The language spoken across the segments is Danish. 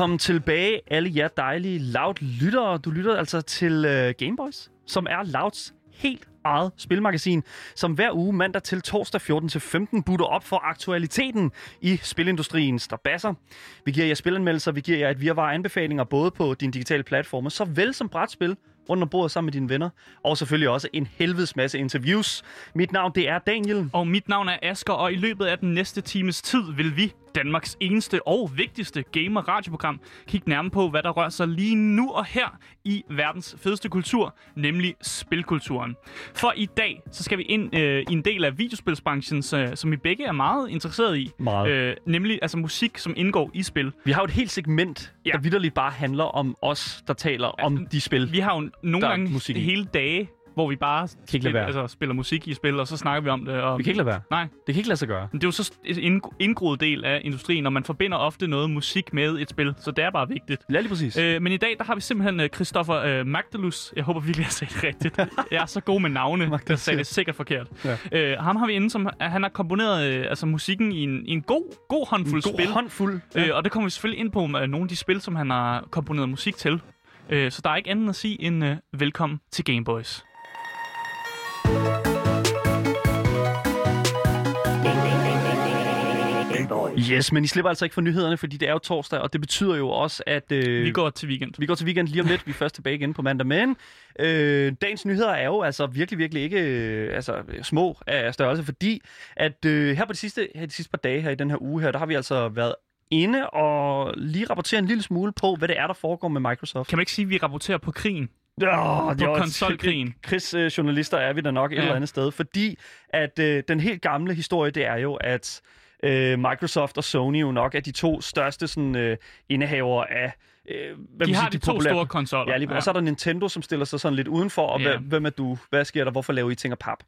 Velkommen tilbage, alle jer dejlige Loud lyttere. Du lytter altså til øh, uh, Gameboys, som er Louds helt eget spilmagasin, som hver uge mandag til torsdag 14 til 15 butter op for aktualiteten i spilindustrien strabasser. Vi giver jer spilanmeldelser, vi giver jer et virvar anbefalinger både på din digitale platforme, såvel som brætspil, rundt om bordet sammen med dine venner, og selvfølgelig også en helvedes masse interviews. Mit navn det er Daniel. Og mit navn er Asker, og i løbet af den næste times tid vil vi, Danmarks eneste og vigtigste gamer-radioprogram, kigge nærmere på, hvad der rører sig lige nu og her i verdens fedeste kultur, nemlig spilkulturen. For i dag, så skal vi ind øh, i en del af videospilsbranchen, så, som vi begge er meget interesseret i. Meget. Øh, nemlig altså musik, som indgår i spil. Vi har jo et helt segment, ja. Der vidderligt bare handler om os, der taler om de spil. Vi har jo nogle gange hele dage, hvor vi bare ikke lade være. altså, spiller musik i spil, og så snakker vi om det. Og... Vi kan ikke lade være. Nej, Det kan ikke lade sig gøre. Men det er jo så en indgroet del af industrien, og man forbinder ofte noget musik med et spil, så det er bare vigtigt. Ja, lige præcis. Øh, men i dag, der har vi simpelthen øh, Christoffer øh, Magdalus. Jeg håber virkelig, jeg sagde det rigtigt. Jeg er så god med navne, jeg sagde det sikkert forkert. Ja. Øh, ham har vi inde, som han har komponeret øh, altså, musikken i en, i en god, god håndfuld en god spil. håndfuld. Øh, og det kommer vi selvfølgelig ind på med nogle af de spil, som han har komponeret musik til. Øh, så der er ikke andet at sige end øh, velkommen til Gameboys. Yes, men I slipper altså ikke for nyhederne, fordi det er jo torsdag, og det betyder jo også, at... Øh, Vi går til weekend. vi går til weekend lige om lidt. Vi er først tilbage igen på mandag. Men øh, dagens nyheder er jo altså virkelig, virkelig ikke øh, altså, små af størrelse, fordi at øh, her på de sidste, her de sidste par dage her i den her uge her, der har vi altså været inde og lige rapportere en lille smule på, hvad det er, der foregår med Microsoft. Kan man ikke sige, at vi rapporterer på krigen? Oh, På konsolkrigen. Krigsjournalister er vi da nok et Ja. eller andet sted, fordi at øh, den helt gamle historie, det er jo, at øh, Microsoft og Sony jo nok er de to største sådan, øh, indehavere af øh, hvad De har siger, de to populære- store konsoller. Ja, lige, ja. Og så er der Nintendo, som stiller sig sådan lidt udenfor, og Ja. ja. hvem er du? Hvad sker der? Hvorfor laver I ting af pap?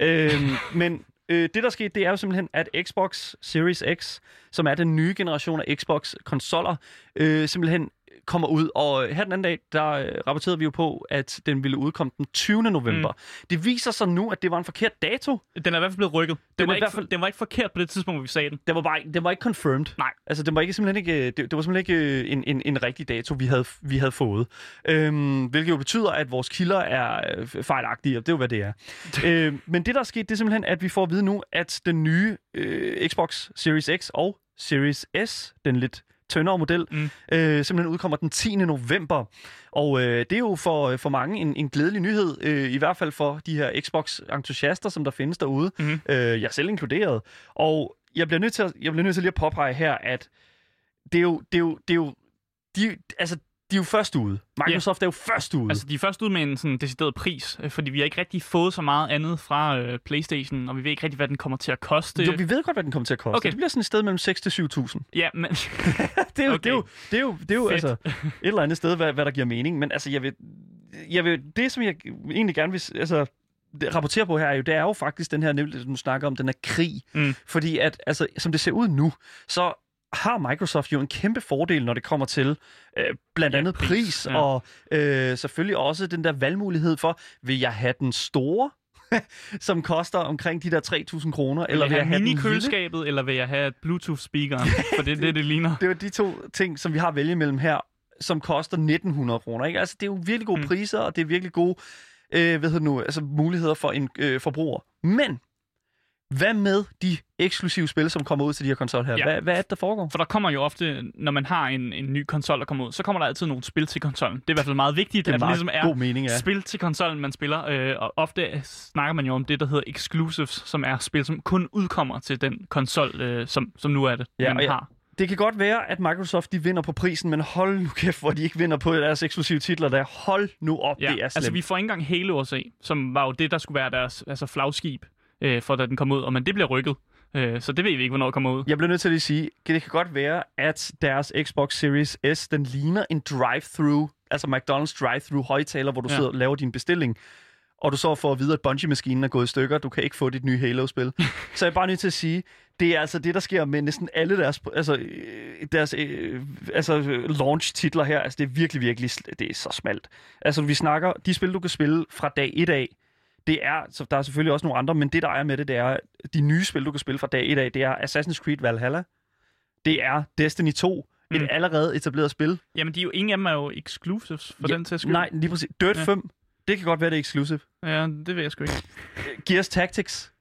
Øhm, men øh, det, der skete, det er jo simpelthen, at Xbox Series X, som er den nye generation af Xbox-konsoller, øh, simpelthen kommer ud. Og her den anden dag, der øh, rapporterede vi jo på, at den ville udkomme den 20. november. Mm. Det viser sig nu, at det var en forkert dato. Den er i hvert fald blevet rykket. Den, er var i ikke, hvert fald- den var ikke forkert på det tidspunkt, hvor vi sagde den. Det var, bare, det var ikke confirmed. Nej. Altså, det var ikke simpelthen ikke, det, det var simpelthen ikke øh, en, en, en rigtig dato, vi havde, vi havde fået. Øhm, hvilket jo betyder, at vores kilder er øh, fejlagtige, og det er jo, hvad det er. øhm, men det, der er sket, det er simpelthen, at vi får at vide nu, at den nye øh, Xbox Series X og Series S, den lidt tyndere model, Mm. mm. øh, simpelthen udkommer den 10. november. Og øh, det er jo for, for mange en, en glædelig nyhed, øh, i hvert fald for de her Xbox-entusiaster, som der findes derude. Mhm. Øh, jeg selv inkluderet. Og jeg bliver nødt til at, jeg bliver nødt til lige at påpege her, at det er jo, det er jo, det er jo de, altså, de er jo først ude. Microsoft er jo først ude. Altså, de er først ud med en sådan decideret pris, øh, fordi vi har ikke rigtig fået så meget andet fra øh, PlayStation, og vi ved ikke rigtig, hvad den kommer til at koste. jo, vi ved godt, hvad den kommer til at koste. Okay. Det bliver sådan et sted mellem 6 til 7.000. Ja, men det er jo, Okay. det er jo, det er jo, det er jo Fedt. altså, et eller andet sted, hvad, hvad der giver mening. Men altså, jeg vil, jeg vil, det, som jeg egentlig gerne vil altså, rapportere på her, er jo, det er jo faktisk den her, nemlig, som du snakker om, den her krig. Mm. Fordi at, altså, som det ser ud nu, så har Microsoft jo en kæmpe fordel, når det kommer til øh, blandt Ja, andet pris, pris, ja. og øh, selvfølgelig også den der valgmulighed for, vil jeg have den store, som koster omkring de der 3.000 kroner, eller vil jeg have den lille? mini-køleskabet, eller vil jeg have Bluetooth-speakeren? For det er det, det ligner. Det er de to ting, som vi har at vælge mellem her, som koster 1900 kroner. Ikke? Altså, det er jo virkelig gode Mm. priser, og det er virkelig gode øh, hvad hedder nu, altså, muligheder for en øh, forbruger. Men, hvad med de eksklusive spil, som kommer ud til de her konsoller her? Ja. Ja. Hvad, hvad er det, der foregår? For der kommer jo ofte, når man har en, en ny konsol, der kommer ud, så kommer der altid nogle spil til konsollen. Det er i hvert fald meget vigtigt, Det er at det ligesom er god mening, ja. spil til konsollen, man spiller. Øh, og ofte snakker man jo om det, der hedder exclusives, som er spil, som kun udkommer til den konsol, øh, som, som nu er det, Ja, man jeg- har. Det kan godt være, at Microsoft de vinder på prisen, men hold nu kæft, hvor de ikke vinder på deres eksklusive titler der. Hold nu op, Ja, det er slemt. altså vi får ikke engang Halo at se, som var jo det, der skulle være deres altså, flagskib, øh, for da den kom ud, og men det bliver rykket. Øh, så det ved vi ikke, hvornår det kommer ud. Jeg bliver nødt til at lige sige, det kan godt være, at deres Xbox Series S, den ligner en drive-thru, altså McDonald's drive-thru højtaler, hvor du Ja. sidder og laver din bestilling, og du så får at vide, at Bungie-maskinen er gået i stykker, du kan ikke få dit nye Halo-spil. så jeg er bare nødt til at sige, det er altså det, der sker med næsten alle deres, altså, øh, deres øh, altså, launch-titler her. Altså, det er virkelig, virkelig, det er så smalt. Altså, vi snakker, de spil, du kan spille fra dag 1 af, det er, så der er selvfølgelig også nogle andre, men det, der er med det, det er, de nye spil, du kan spille fra dag 1 af, det er Assassin's Creed Valhalla, det er Destiny 2, et Mm. allerede etableret spil. Jamen, de er jo, ingen af dem er jo exclusives for Ja, den til skyld. Nej, lige præcis. Dirt Ja. 5, det kan godt være, det er exclusive. Ja, det ved jeg sgu ikke. Gears Tactics,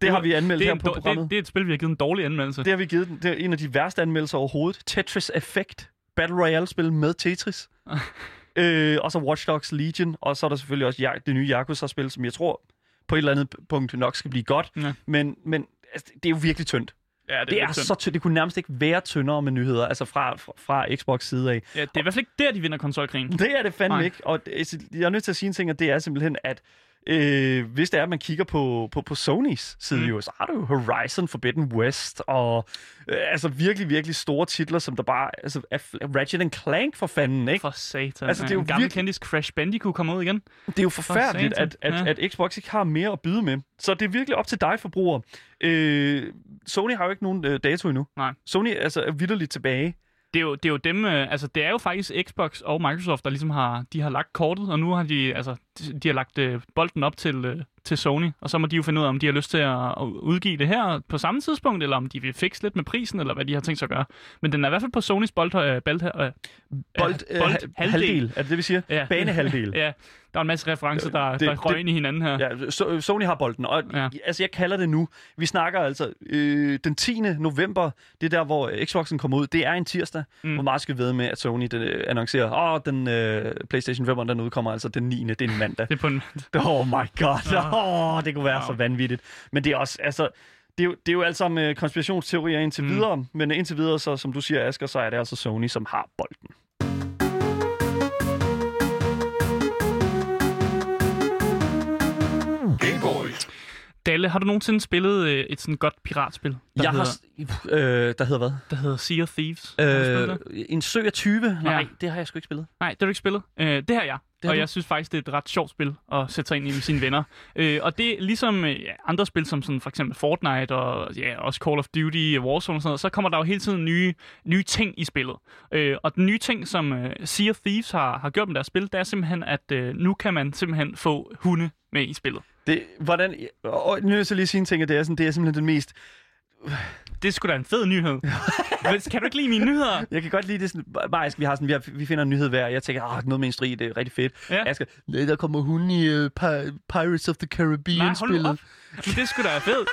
det har vi anmeldt er, her på dår- programmet. det, det er et spil, vi har givet en dårlig anmeldelse. Det har vi givet den. Det er en af de værste anmeldelser overhovedet. Tetris Effect. Battle Royale-spil med Tetris. øh, og så Watch Dogs Legion. Og så er der selvfølgelig også det nye Yakuza-spil, som jeg tror på et eller andet punkt nok skal blive godt. Ja. Men, men altså, det er jo virkelig tyndt. ja, det, Det er synd. så tyndt. Det kunne nærmest ikke være tyndere med nyheder, altså fra, fra, fra Xbox side af. Ja, det er i hvert fald ikke der, de vinder konsolkrigen. Det er det fandme Nej. ikke. Og altså, jeg er nødt til at sige en ting, og det er simpelthen, at øh, hvis det er, at man kigger på, på, på Sonys side, Mm. jo, så har du Horizon Forbidden West, og øh, altså virkelig, virkelig store titler, som der bare... Altså, er Ratchet Clank for fanden, ikke? For satan. Altså, det er jo en gammel virkelig- kendis Crash Bandicoot kommer ud igen. Det er jo forfærdeligt, satan. at, at, Ja. at Xbox ikke har mere at byde med. Så det er virkelig op til dig, forbruger. Øh, Sony har jo ikke nogen øh, dato endnu. Nej. Sony altså, er vidderligt tilbage. Det er jo, det er jo dem, øh, altså det er jo faktisk Xbox og Microsoft, der ligesom har, de har lagt kortet, og nu har de, altså, de, de har lagt øh, bolden op til, øh, til Sony, og så må de jo finde ud af, om de har lyst til at, udgive det her på samme tidspunkt, eller om de vil fikse lidt med prisen, eller hvad de har tænkt sig at gøre. Men den er i hvert fald på Sonys bold, øh, bold, øh, Bold, Ja, øh, bold- ha- halvdel. halvdel. Er det det, vi siger? Ja. Banehalvdel. ja, der er en masse referencer, der, Det- der røg ind i hinanden her. Ja, so, Sony har bolden, og Ja. ja. altså jeg kalder det nu. Vi snakker altså øh, den 10. november, det er der, hvor Xboxen kommer ud. Det er en tirsdag, Mm. hvor meget skal ved med, at Sony den, øh, annoncerer, åh, den øh, PlayStation 5, den udkommer altså den 9. Det er en mandag. Det er på en, Oh my god, åh, det kunne være Wow. så vanvittigt. Men det er også, altså, det er jo, det er jo alt sammen øh, konspirationsteorier indtil mm. videre, men indtil videre, så som du siger, Asger, så er det altså Sony, som har bolden. Dalle, har du nogensinde spillet øh, et sådan godt piratspil, der, jeg hedder, har, øh, der hedder hvad? der hedder Sea of Thieves? Øh, en sø af 20? Nej, Ja. det har jeg sgu ikke spillet. Nej, det har du ikke spillet. Øh, det har jeg. Det har og du? jeg synes faktisk, det er et ret sjovt spil at sætte sig ind i med sine venner. Øh, og det er ligesom øh, ja, andre spil, som sådan for eksempel Fortnite og ja, også Call of Duty, Warzone og sådan noget, så kommer der jo hele tiden nye, nye ting i spillet. Øh, og den nye ting, som øh, Sea of Thieves har, har gjort med deres spil, det er simpelthen, at øh, nu kan man simpelthen få hunde med i spillet. Det, hvordan, og nu vil jeg så lige sige en ting, at det er, sådan, det er simpelthen den mest... Det er sgu da en fed nyhed. Kan du ikke lide mine nyheder? Jeg kan godt lide det sådan, bare, vi, har sådan, vi, har, vi finder en nyhed hver, og jeg tænker, ah, noget med en strig, det er rigtig fedt. Ja. Jeg skal, "Nej, der kommer hun i uh, Pi- Pirates of the Nej, hold Caribbean-spillet. op. Men det skulle da være fedt.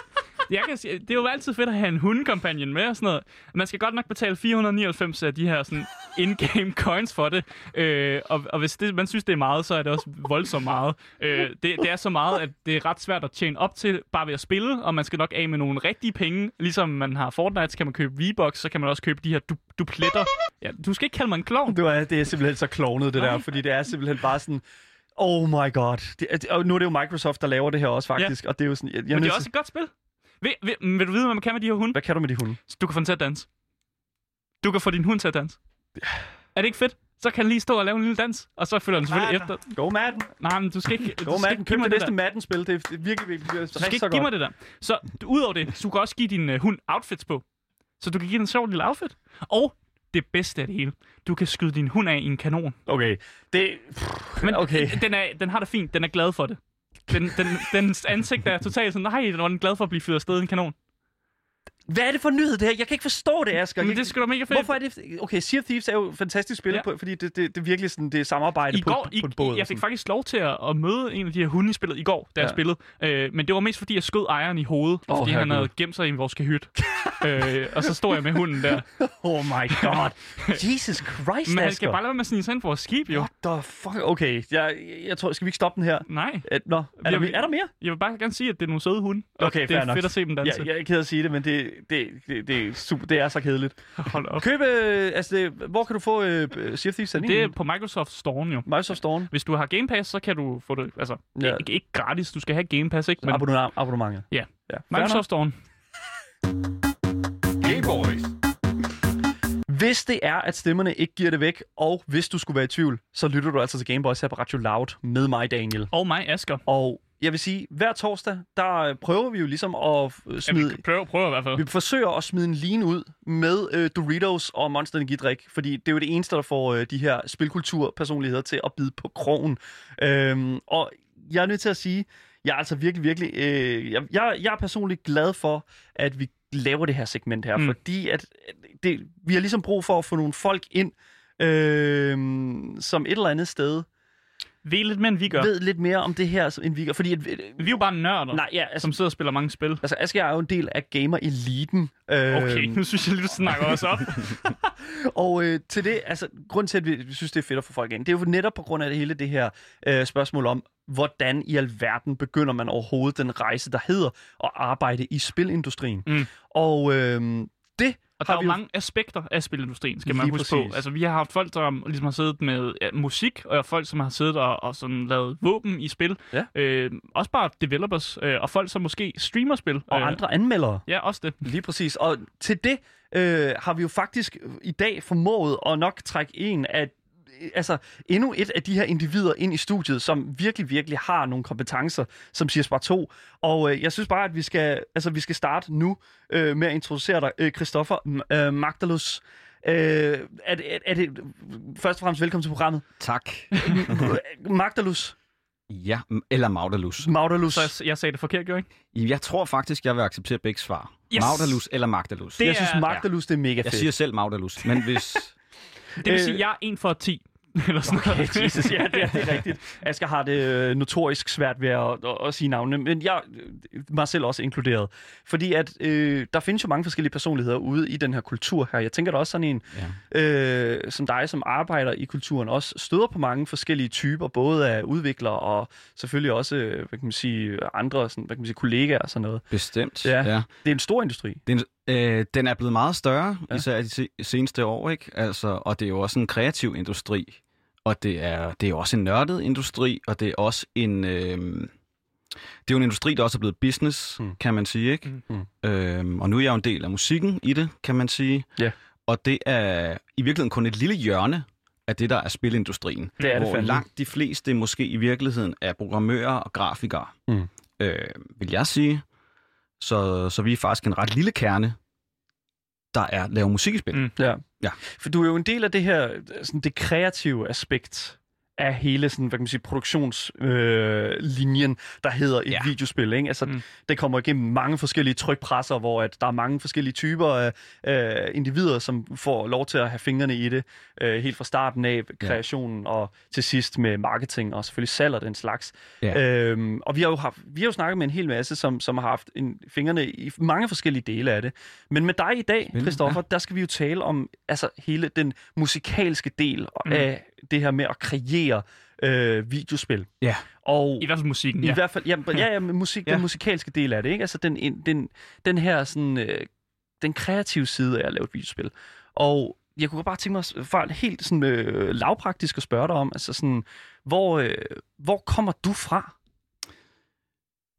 Jeg kan sige, det er jo altid fedt at have en hundekompanion med og sådan noget. Man skal godt nok betale 499 af de her sådan in-game coins for det. Øh, og, og hvis det, man synes, det er meget, så er det også voldsomt meget. Øh, det, det er så meget, at det er ret svært at tjene op til bare ved at spille, og man skal nok af med nogle rigtige penge. Ligesom man har Fortnite, så kan man købe V-Bucks, så kan man også købe de her du, dupletter. Ja, du skal ikke kalde mig en klovn. Det, er, det er simpelthen så klovnet, det Nej. der, fordi det er simpelthen bare sådan... Oh my god. Det, og nu er det jo Microsoft, der laver det her også, faktisk. Ja. Og det er jo sådan... Jeg, jeg Men det er også et godt spil. Vil, vil, vil du vide, hvad man kan med de her hunde? Hvad kan du med de hunde? Du kan få den til at danse. Du kan få din hund til at danse. Er det ikke fedt? Så kan den lige stå og lave en lille dans, og så følger den selvfølgelig efter. Go Madden. Nej, men du skal ikke, Go du skal Madden. Køb det det næste der. Madden-spil. Det er, virkelig, virkelig, virkelig Du skal ikke så give godt. mig det der. Så udover det, så du kan også give din uh, hund outfits på. Så du kan give den en sjov lille outfit. Og det bedste af det hele, du kan skyde din hund af i en kanon. Okay. Det... Men Okay. den, er, den har det fint, den er glad for det. Den, den, dens ansigt er totalt sådan, nej, den var den glad for at blive fyret afsted i en kanon. Hvad er det for nyhed, det her? Jeg kan ikke forstå det, Asger. Men Jeg- det sgu da mega fedt. Hvorfor er det... Okay, Sea of Thieves er jo fantastisk spil, Ja. på, fordi det, det, det er virkelig sådan, det er samarbejde I på, går, på, i, på en båd. jeg fik faktisk lov til at, at møde en af de her hunde i spillet i går, da jeg Ja. spillede. Øh, men det var mest fordi, jeg skød ejeren i hovedet, Åh, fordi han havde gemt sig i vores kahyt. øh, og så stod jeg med hunden der. Oh my god. Jesus Christ, Men han skal bare lade være med at snige sig ind for vores skib, jo. What the fuck? Okay, jeg, jeg tror, skal vi ikke stoppe den her? Nej, Øh, Nå, er der, Jamen- er der mere? jeg vil bare gerne sige, at det er nogle søde hunde. Okay, det er nok. fedt at se dem danse. Ja, jeg er ked at sige det, men det, det, det, det, er, super, det er så kedeligt. Hold op. Køb, øh, altså, det, hvor kan du få øh, Sea of Thieves? Det er på Microsoft Store jo. Microsoft Store. Hvis du har Game Pass, så kan du få det, altså, Ja. ikke, ikke gratis, du skal have Game Pass, ikke? Men Abonnement, abonnementet. Ja. ja. Microsoft Store. Game Boys. Hvis det er, at stemmerne ikke giver det væk, og hvis du skulle være i tvivl, så lytter du altså til Gameboys her på Radio Loud med mig, Daniel. Og mig, Asger. Og jeg vil sige, hver torsdag, der øh, prøver vi jo ligesom at øh, Ja, smide... vi prøver, prøver i hvert fald. Vi forsøger at smide en line ud med øh, Doritos og Monster Energidrik, fordi det er jo det eneste, der får øh, de her spilkulturpersonligheder til at bide på krogen. Øhm, og jeg er nødt til at sige, jeg er altså virkelig, virkelig... Øh, jeg, jeg, er personligt glad for, at vi laver det her segment her, Mm. fordi at at det, vi har ligesom brug for at få nogle folk ind, øh, som et eller andet sted Ved lidt mere, end vi gør. ved lidt mere om det her, end vi gør. Fordi at, Vi er jo bare nørder, nej, ja, altså, som sidder og spiller mange spil. altså Asger er jo en del af gamer-eliten. Øh, Okay, nu synes jeg lige, du snakker os op. Og øh, til det, altså, grund til, at vi vi synes, det er fedt at få folk ind, det er jo netop på grund af det hele det her øh, spørgsmål om, hvordan i alverden begynder man overhovedet den rejse, der hedder at arbejde i spilindustrien. Mm. Og øh, det Og der er jo mange aspekter af spilindustrien, skal man Lige huske på. præcis. Altså, vi har haft folk, der ligesom har siddet med ja, musik, og folk, som har siddet og, og sådan lavet våben i spil. Ja. Øh, også bare developers, øh, og folk, som måske streamer spil. og øh, andre anmeldere. Ja, også det. Lige præcis. Og til det øh, har vi jo faktisk i dag formået at nok trække en af altså endnu et af de her individer ind i studiet, som virkelig, virkelig har nogle kompetencer, som siger Spar 2. Og øh, jeg synes bare, at vi skal, altså, vi skal starte nu øh, med at introducere dig, øh, Christoffer øh, Magdalus. Øh, er, det- er det, først og fremmest velkommen til programmet. Tak. Magdalus. Ja, eller Magdalus. Magdalus. Så jeg, jeg sagde det forkert, gjorde jeg ikke? Jeg tror faktisk, jeg vil acceptere begge svar. Yes! Magdalus eller Magdalus. Det jeg synes, er- Magdalus, det er mega Jeg fedt. siger selv Magdalus, men hvis... Det vil Øh, sige, at jeg er en for 10. Eller sådan Okay, noget. Jesus, ja, det er, det er rigtigt. Asger har det øh, notorisk svært ved at, at, at sige navnene, men jeg, mig selv også inkluderet. Fordi at øh, der findes jo mange forskellige personligheder ude i den her kultur her. Jeg tænker, der også sådan en Ja. øh, som dig, som arbejder i kulturen, også støder på mange forskellige typer, både af udviklere og selvfølgelig også, øh, hvad kan man sige, andre sådan, hvad kan man sige, kollegaer og sådan noget. Bestemt. Ja. ja. Det er en stor industri. Den, øh, den er blevet meget større, Ja. især de se- seneste år, ikke? Altså, og det er jo også en kreativ industri. Og det er, det er jo også en nørdet industri, og det er også en... Øh, det er jo en industri, der også er blevet business, Mm. mm. kan man sige, ikke? Mm. Øhm, og nu er jeg jo en del af musikken i det, kan man sige. Ja. Og det er i virkeligheden kun et lille hjørne af det, der er spilindustrien. Det er det hvor fandme. langt de fleste måske i virkeligheden er programmører og grafikere, Mm. øh, vil jeg sige. Så, så vi er faktisk en ret lille kerne, der er laver musik i spil. Mm. Ja. Ja. For du er jo en del af det her, sådan det kreative aspekt af hele sådan, hvad kan man sige, produktionslinjen, øh, der hedder et Ja. videospil. Ikke? Altså, Mm. Det kommer igennem mange forskellige trykpresser, hvor at der er mange forskellige typer af øh, individer, som får lov til at have fingrene i det, øh, helt fra starten af kreationen og til sidst med marketing og selvfølgelig salg og den slags. Ja. Øhm, og vi har jo haft, vi har jo snakket med en hel masse, som, som har haft en, fingrene i mange forskellige dele af det. Men med dig i dag, Christoffer, der skal vi jo tale om altså hele den musikalske del mm. af det her med at kreere øh, videospil. Ja. Og I hvert fald musikken, i ja. hvert fald, ja, ja, ja musik, Ja. den musikalske del af det, ikke? Altså den, en- den, den her sådan, øh, den kreative side af at lave et videospil. Og jeg kunne bare tænke mig for helt sådan øh, lavpraktisk at spørge dig om, altså sådan, hvor, øh, hvor kommer du fra?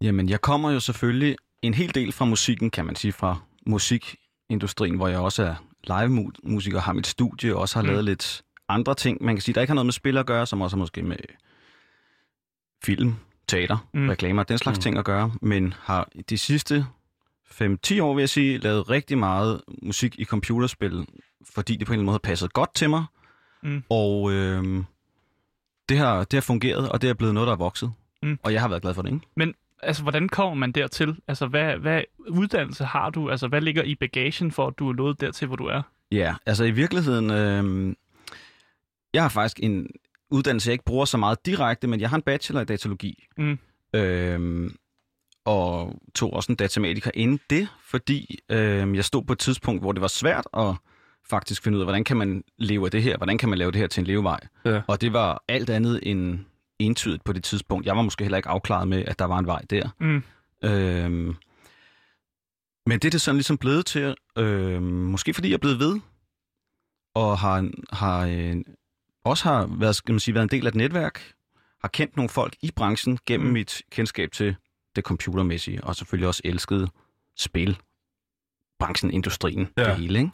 Jamen, jeg kommer jo selvfølgelig en hel del fra musikken, kan man sige, fra musikindustrien, hvor jeg også er live-musiker, har mit studie, og også har mm. lavet lidt andre ting, man kan sige, der ikke har noget med spil at gøre, som også har måske med film, teater, Mm. reklamer, den slags Mm. ting at gøre, men har de sidste 5-10 år, vil jeg sige, lavet rigtig meget musik i computerspil, fordi det på en eller anden måde har passet godt til mig, Mm. og øh, det, har, det har fungeret, og det er blevet noget, der er vokset, Mm. og jeg har været glad for det, ikke? Altså, hvordan kommer man dertil? Altså, hvad, hvad uddannelse har du? Altså, hvad ligger i bagagen for, at du er nået dertil, hvor du er? Ja, altså i virkeligheden, øh, jeg har faktisk en uddannelse, jeg ikke bruger så meget direkte, men jeg har en bachelor i datalogi. Mm. Øh, og tog også en datamatiker inden det, fordi øh, jeg stod på et tidspunkt, hvor det var svært at faktisk finde ud af, hvordan kan man leve af det her, hvordan kan man lave det her til en levevej. Ja. Og det var alt andet end entydigt på det tidspunkt. Jeg var måske heller ikke afklaret med, at der var en vej der. Mm. Øhm, men det er det sådan ligesom blevet til, øhm, måske fordi jeg er blevet ved, og har, har øh, også har været, skal man sige, været en del af et netværk, har kendt nogle folk i branchen gennem Mm. mm. mit kendskab til det computermæssige, og selvfølgelig også elsket spil, branchen, industrien, Ja. det hele, ikke?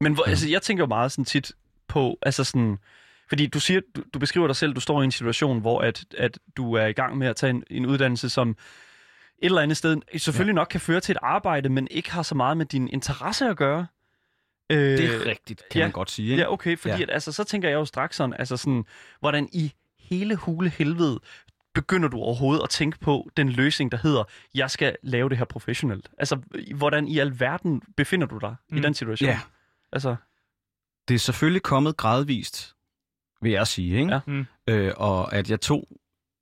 Men hvor, Ja. altså, jeg tænker jo meget sådan tit på, altså sådan, fordi du siger, du, du beskriver dig selv, du står i en situation, hvor at, at du er i gang med at tage en, en uddannelse, som et eller andet sted selvfølgelig ja. nok kan føre til et arbejde, men ikke har så meget med din interesse at gøre. Øh, Det er rigtigt, kan ja. man godt sige, ikke? Ja, okay, fordi ja. At, altså, så tænker jeg jo straks sådan, altså sådan, hvordan i hele hule helvede begynder du overhovedet at tænke på den løsning, der hedder, jeg skal lave det her professionelt? Altså, hvordan i alverden befinder du dig mm. i den situation? Ja. Altså, Det er selvfølgelig kommet gradvist, vil jeg sige. Ikke? Ja. Mm. Øh, og at jeg tog,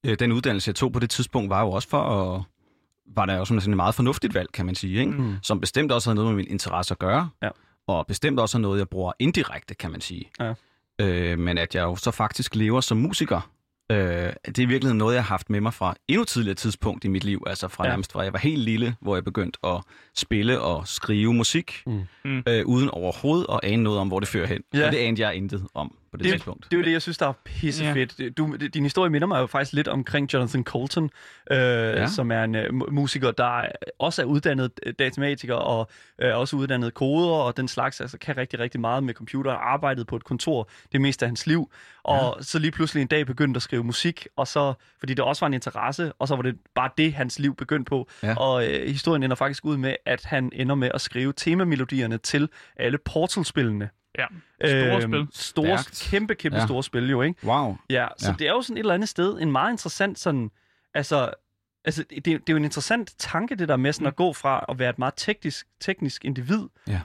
øh, den uddannelse, jeg tog på det tidspunkt, var jo også for at, var der jo sådan sådan et meget fornuftigt valg, kan man sige. Ikke? mm. Som bestemt også havde noget med min interesse at gøre. Ja. Og bestemt også er noget, jeg bruger indirekte, kan man sige. Ja. Øh, men at jeg jo så faktisk lever som musiker, øh, det er virkelig noget, jeg har haft med mig fra endnu tidligere tidspunkt i mit liv. Altså fra Ja. nærmest fra jeg var helt lille, hvor jeg begyndte at spille og skrive musik, Mm. Mm. Øh, uden overhovedet at ane noget om, hvor det fører hen. Ja. Og det anede jeg intet om på det, Det- tidspunkt. Det er jo det, jeg synes, der er pissefedt. Ja. Du, din historie minder mig jo faktisk lidt omkring Jonathan Colton, øh, ja. som er en uh, musiker, der også er uddannet øh, datamatiker og øh, også uddannet koder og den slags. Altså kan rigtig, rigtig meget med computer. Arbejdet på et kontor det meste af hans liv. Og ja. så lige pludselig en dag begyndte at skrive musik, og så, fordi det også var en interesse, og så var det bare det, hans liv begyndte på. Ja. Og øh, historien ender faktisk ud med, at han ender med at skrive temamelodierne til alle Portal-spillene. Ja, store Øhm, spil. Store, Stærkt. kæmpe, kæmpe ja. Store spil jo, ikke? Wow. Ja, så ja. Det er jo sådan et eller andet sted en meget interessant sådan, altså, altså det, det er jo en interessant tanke, det der med sådan at gå fra at være et meget teknisk, teknisk individ, Ja.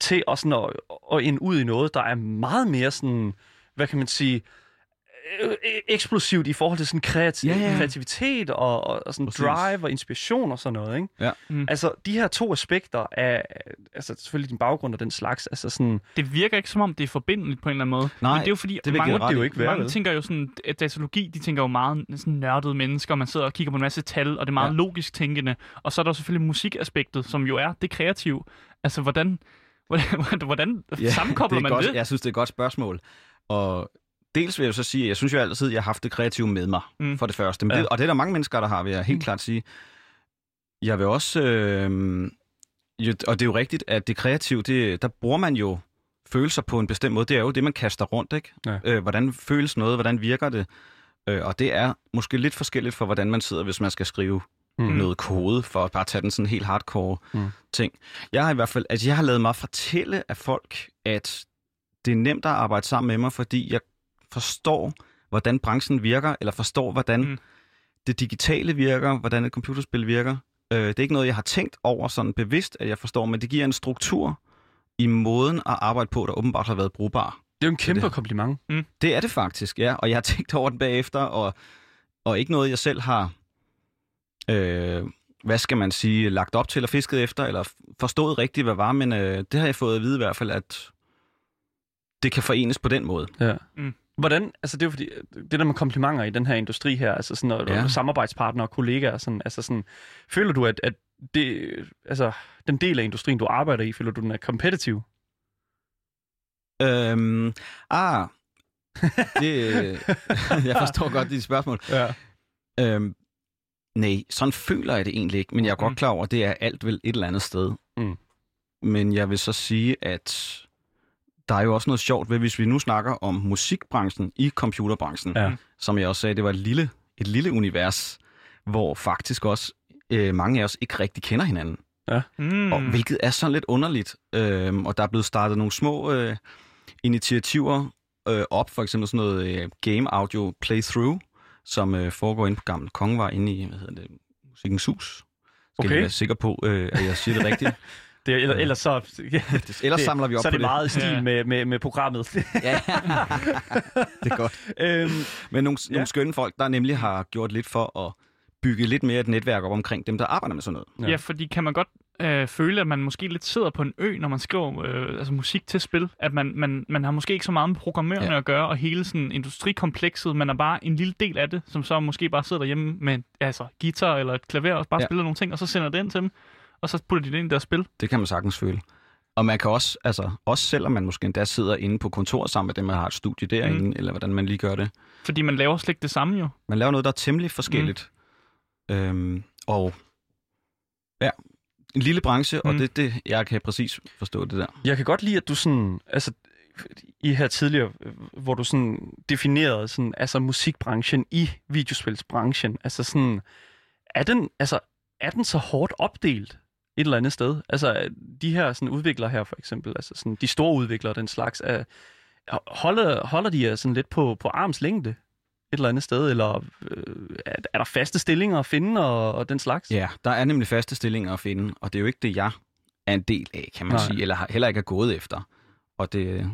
til at, sådan at, at ind ud i noget, der er meget mere sådan, hvad kan man sige, øh, eksplosivt i forhold til sådan kreati- Ja, ja. kreativitet og, og, og sådan Præcis. drive og inspiration og sådan noget, ikke? Ja. Mm. Altså, de her to aspekter af, altså selvfølgelig din baggrund og den slags, altså sådan, Det virker ikke som om, det er forbindeligt på en eller anden måde. Nej, Men det er jo fordi, det mange, det jo ikke være, mange vel? tænker jo sådan, at datalogi, de tænker jo meget sådan nørdede mennesker, man sidder og kigger på en masse tal, og det er meget ja. Logisk tænkende. Og så er der selvfølgelig musikaspektet, som jo er det kreative. Altså, hvordan, hvordan, hvordan Ja, sammenkobler det er man godt, det? Jeg synes, det er et godt spørgsmål. Og dels vil jeg så sige, at jeg synes jo altid, at jeg har haft det kreative med mig, Mm. for det første. Men Ja. det, og det er der mange mennesker, der har, vil jeg helt Mm. klart sige. Jeg vil også... Øh, jo, og det er jo rigtigt, at det kreative, det, der bruger man jo følelser på en bestemt måde. Det er jo det, man kaster rundt, ikke? Ja. Øh, hvordan føles noget? Hvordan virker det? Øh, og det er måske lidt forskelligt for, hvordan man sidder, hvis man skal skrive Mm. noget kode, for at bare tage den sådan helt hardcore mm. ting. Jeg har i hvert fald, altså jeg har lavet mig fortælle af folk, at det er nemt at arbejde sammen med mig, fordi jeg forstår, hvordan branchen virker, eller forstår, hvordan Mm. mm. det digitale virker, hvordan et computerspil virker. Øh, det er ikke noget, jeg har tænkt over sådan bevidst, at jeg forstår, men det giver en struktur i måden at arbejde på, der åbenbart har været brugbar. det er jo en kæmpe det. kompliment. Det er det faktisk, ja. Og jeg har tænkt over den bagefter, og, og ikke noget, jeg selv har, øh, hvad skal man sige, lagt op til eller fisket efter, eller forstået rigtigt, hvad var, men øh, det har jeg fået at vide i hvert fald, at det kan forenes på den måde. Ja. Mm. Hvordan, altså det er jo fordi, det der med komplimenter i den her industri her, altså sådan noget, ja. Samarbejdspartnere og kollegaer, sådan, altså sådan, føler du, at, at det, altså, den del af industrien, du arbejder i, føler du, den er competitive? Øhm, ah, det, jeg forstår godt dit spørgsmål. Ja. Øhm, nej, sådan føler jeg det egentlig ikke, men jeg er godt Mm. klar over, at det er alt vel et eller andet sted. Mm. Men jeg vil så sige, at der er jo også noget sjovt ved, hvis vi nu snakker om musikbranchen i computerbranchen, Ja. som jeg også sagde, det var et lille, et lille univers, hvor faktisk også øh, mange af os ikke rigtig kender hinanden. Mm. Og, hvilket er sådan lidt underligt. Øhm, og der er blevet startet nogle små øh, initiativer øh, op, for eksempel sådan noget øh, game audio playthrough, som øh, foregår inde på Gamle Kongevej, inde i, hvad hedder det, Musikkens Hus. Skal Okay. okay. være sikker på, øh, at jeg siger det rigtigt. Det, eller, ellers så, Ellers det, samler vi op så er på det meget i stil Ja. med, med, med programmet. Ja, det er godt. øhm, Men nogle, Ja. nogle skønne folk, der nemlig har gjort lidt for at bygge lidt mere et netværk op omkring dem, der arbejder med sådan noget. Ja. Ja, fordi kan man godt øh, føle, at man måske lidt sidder på en ø, når man skriver øh, altså musik til spil. At man, man, man har måske ikke så meget med programmørerne ja. At gøre, og hele sådan industrikomplekset, man er bare en lille del af det, som så måske bare sidder derhjemme med altså, guitar eller et klaver og bare. Ja. spiller nogle ting, og så sender det ind til dem, og så putter de det ind i deres spil. Det kan man sagtens føle. Og man kan også, altså, også selvom man måske endda sidder inde på kontoret sammen med dem, der har et studie derinde, mm. eller hvordan man lige gør det. Fordi man laver slet ikke det samme jo. Man laver noget, der er temmelig forskelligt. Mm. Øhm, og ja, en lille branche, mm. Og det, det, jeg kan præcis forstå det der. Jeg kan godt lide, at du sådan, altså, i her tidligere, hvor du sådan definerede sådan, altså musikbranchen i videospilsbranchen, altså sådan, er den, altså, er den så hårdt opdelt et eller andet sted? Altså, de her sådan udviklere her for eksempel, altså sådan, de store udviklere den slags, er, holder, holder de jer sådan lidt på, på arms længde? eller andet sted, eller øh, er, er der faste stillinger at finde og, og den slags? Ja, der er nemlig faste stillinger at finde, og det er jo ikke det, jeg er en del af, kan man Nej. Sige, eller heller ikke er gået efter. Og det,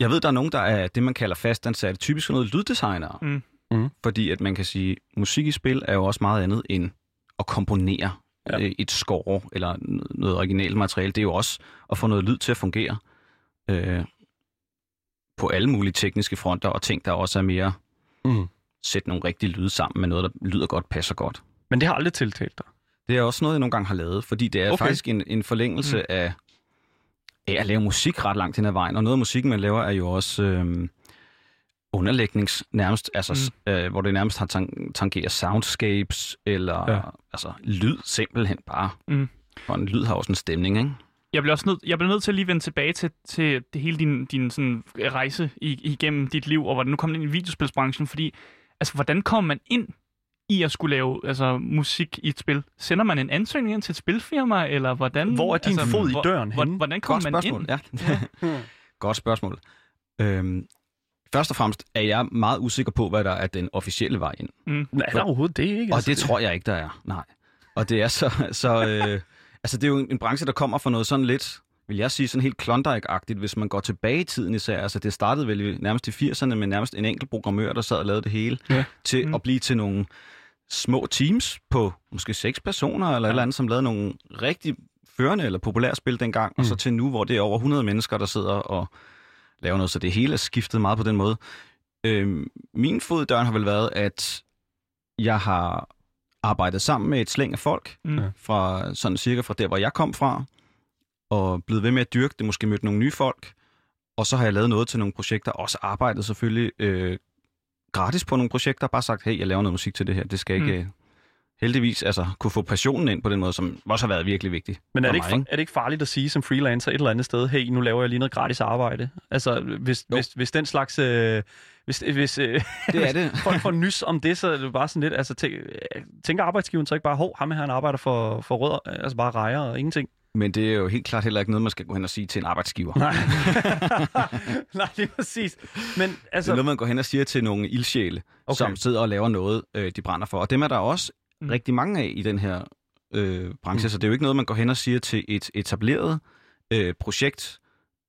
jeg ved, der er nogen, der er det, man kalder fastansatte, typisk noget lyddesignere. Mm. Mm. Fordi at man kan sige, musik i spil er jo også meget andet end at komponere Ja. ja. et score eller noget originalt materiale. Det er jo også at få noget lyd til at fungere øh, på alle mulige tekniske fronter, og ting, der også er mere Mm. sætte nogle rigtige lyde sammen med noget, der lyder godt, passer godt. Men det har aldrig tiltalt dig. Det er også noget, jeg nogle gange har lavet, fordi det er Okay. faktisk en, en forlængelse mm. af, af at lave musik ret langt hen ad vejen. Og noget af musikken, man laver, er jo også øhm, underlægnings nærmest, altså, mm. øh, hvor det nærmest har tang- tangerer soundscapes, eller Ja. altså, lyd simpelthen bare. Mm. Og en lyd har også en stemning, ikke? Jeg bliver også nødt, jeg bliver nødt til at lige vende tilbage til, til det hele din, din sådan, rejse igennem dit liv, og hvordan du kom ind i videospilsbranchen, fordi altså, hvordan kommer man ind i at skulle lave altså, musik i et spil? Sender man en ansøgning ind til et spilfirma, eller hvordan? Hvor er din altså, fod i døren hvor- henne? Hvordan Godt kommer man spørgsmål, ind? ja. Godt spørgsmål. Øhm, først og fremmest er jeg meget usikker på, hvad der er den officielle vej ind. Mm. Er der overhovedet det, ikke? Og det tror jeg ikke, der er. Nej. Og det er så... så øh, altså, det er jo en, en branche, der kommer fra noget sådan lidt, vil jeg sige, sådan helt Klondike-agtigt, hvis man går tilbage i tiden især. Altså, det startede vel nærmest i 80'erne med nærmest en enkelt programmør, der sad og lavede det hele, Ja. til Mm. mm. at blive til nogle små teams på måske seks personer, eller ja. et eller andet, som lavede nogle rigtig førende eller populære spil dengang, mm. og så Mm. til nu, hvor det er over 100 mennesker, der sidder og laver noget, så det hele er skiftet meget på den måde. Øhm, min fod i døren har vel været, at jeg har arbejdet sammen med et slæng af folk, Mm. Fra sådan cirka fra der, hvor jeg kom fra, og blevet ved med at dyrke det, måske mødt nogle nye folk, og så har jeg lavet noget til nogle projekter, også arbejdet selvfølgelig øh, gratis på nogle projekter, bare sagt, hey, jeg laver noget musik til det her, det skal ikke... Mm. Heldigvis altså kunne få passionen ind på den måde, som også har været virkelig vigtig Men er det, ikke, mig, er det ikke farligt at sige som freelancer et eller andet sted, hey, nu laver jeg lige noget gratis arbejde? Altså, hvis, Jo. hvis, hvis den slags... Øh, hvis, hvis øh, Det er det. folk får nys om det, så er det bare sådan lidt... Altså, tænk, tænker arbejdsgiveren så ikke bare, hov, ham her, han arbejder for, for rød, altså bare rejer og ingenting? Men det er jo helt klart heller ikke noget, man skal gå hen og sige til en arbejdsgiver. Nej. Nej, det er præcis. Men Det er altså... noget, man går hen og siger til nogle ildsjæle, okay. som sidder og laver noget, øh, de brænder for. Og dem er der også Mm. rigtig mange af i den her øh, branche, Mm. så det er jo ikke noget, man går hen og siger til et etableret øh, projekt.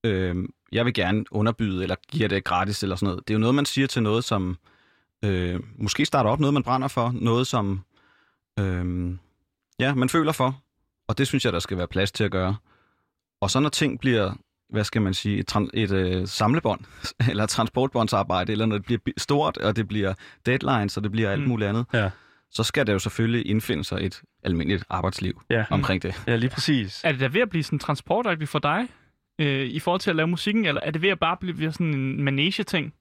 Øh, jeg vil gerne underbyde, eller give det gratis, eller sådan noget. Det er jo noget, man siger til noget, som øh, måske starter op, noget man brænder for, noget som øh, ja, man føler for. Og det synes jeg, der skal være plads til at gøre. Og så når ting bliver hvad skal man sige, et, et øh, samlebånd, eller transportbåndsarbejde, eller når det bliver stort, og det bliver deadlines, og det bliver alt Mm. muligt andet, Ja. Så skal der jo selvfølgelig indfinde sig et almindeligt arbejdsliv Ja. omkring det. Ja, lige præcis. Er det da ved at blive sådan transportagtigt for dig, øh, i forhold til at lave musikken, eller er det ved at bare blive sådan en manage-ting?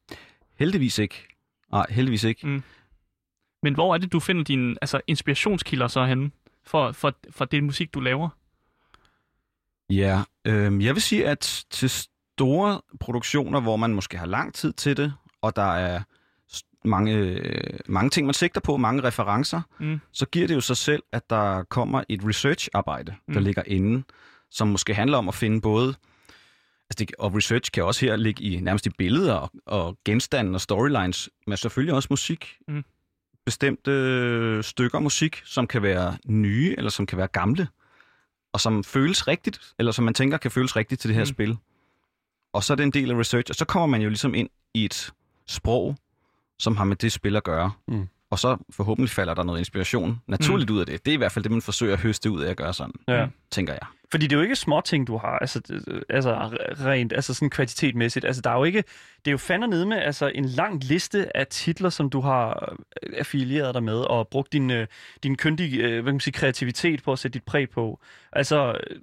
Heldigvis ikke. Nej, heldigvis ikke. Men hvor er det, du finder dine altså, inspirationskilder så henne, for, for, for det musik, du laver? Ja, øh, jeg vil sige, at til store produktioner, hvor man måske har lang tid til det, og der er mange, øh, mange ting, man sigter på, mange referencer, Mm. så giver det jo sig selv, at der kommer et research-arbejde, der Mm. ligger inde, som måske handler om at finde både Altså det, og research kan også her ligge i nærmest i billeder og, og genstande og storylines, men selvfølgelig også musik. Mm. Bestemte stykker musik, som kan være nye, eller som kan være gamle, og som føles rigtigt, eller som man tænker kan føles rigtigt til det her mm. spil. Og så er det en del af research, og så kommer man jo ligesom ind i et sprog, som har med det spil at gøre. Mm. Og så forhåbentlig falder der noget inspiration naturligt ud af det. Det er i hvert fald det, man forsøger at høste ud af at gøre sådan, Ja. tænker jeg. Fordi det er jo ikke små ting, du har, altså, det- altså re- rent, altså sådan kvantitetmæssigt. Altså, der er jo ikke, det er jo fandme nede med altså, en lang liste af titler, som du har øh, affilieret dig med, og brugt din, øh, din kyndige øh, hvad kan man sige, kreativitet på at sætte dit præg på. Altså, øh,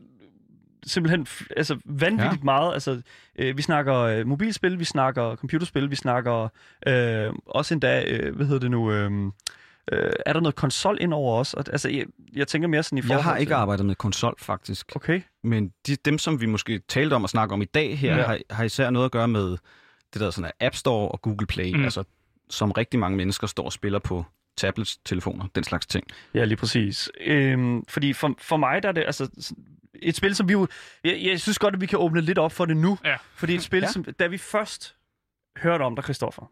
simpelthen altså, vanvittigt ja. meget. Altså, øh, vi snakker øh, mobilspil, vi snakker computerspil, vi snakker øh, også endda, øh, hvad hedder det nu... Øh, Øh, er der noget konsol ind over os? Og, altså, jeg, jeg tænker mere sådan i forhold Jeg har ikke til... arbejdet med konsol, faktisk. Okay. Men de, dem, som vi måske talte om at snakke om i dag her, Ja. har, har især noget at gøre med det der sådan er App Store og Google Play. Mm. Altså, som rigtig mange mennesker står og spiller på tablets, telefoner, den slags ting. Ja, lige præcis. Øhm, fordi for, for mig der er det altså et spil, som vi jo... Jeg, jeg synes godt, at vi kan åbne lidt op for det nu. Ja. Fordi et spil, ja. Ja. som... Da vi først hørte om dig, Christoffer,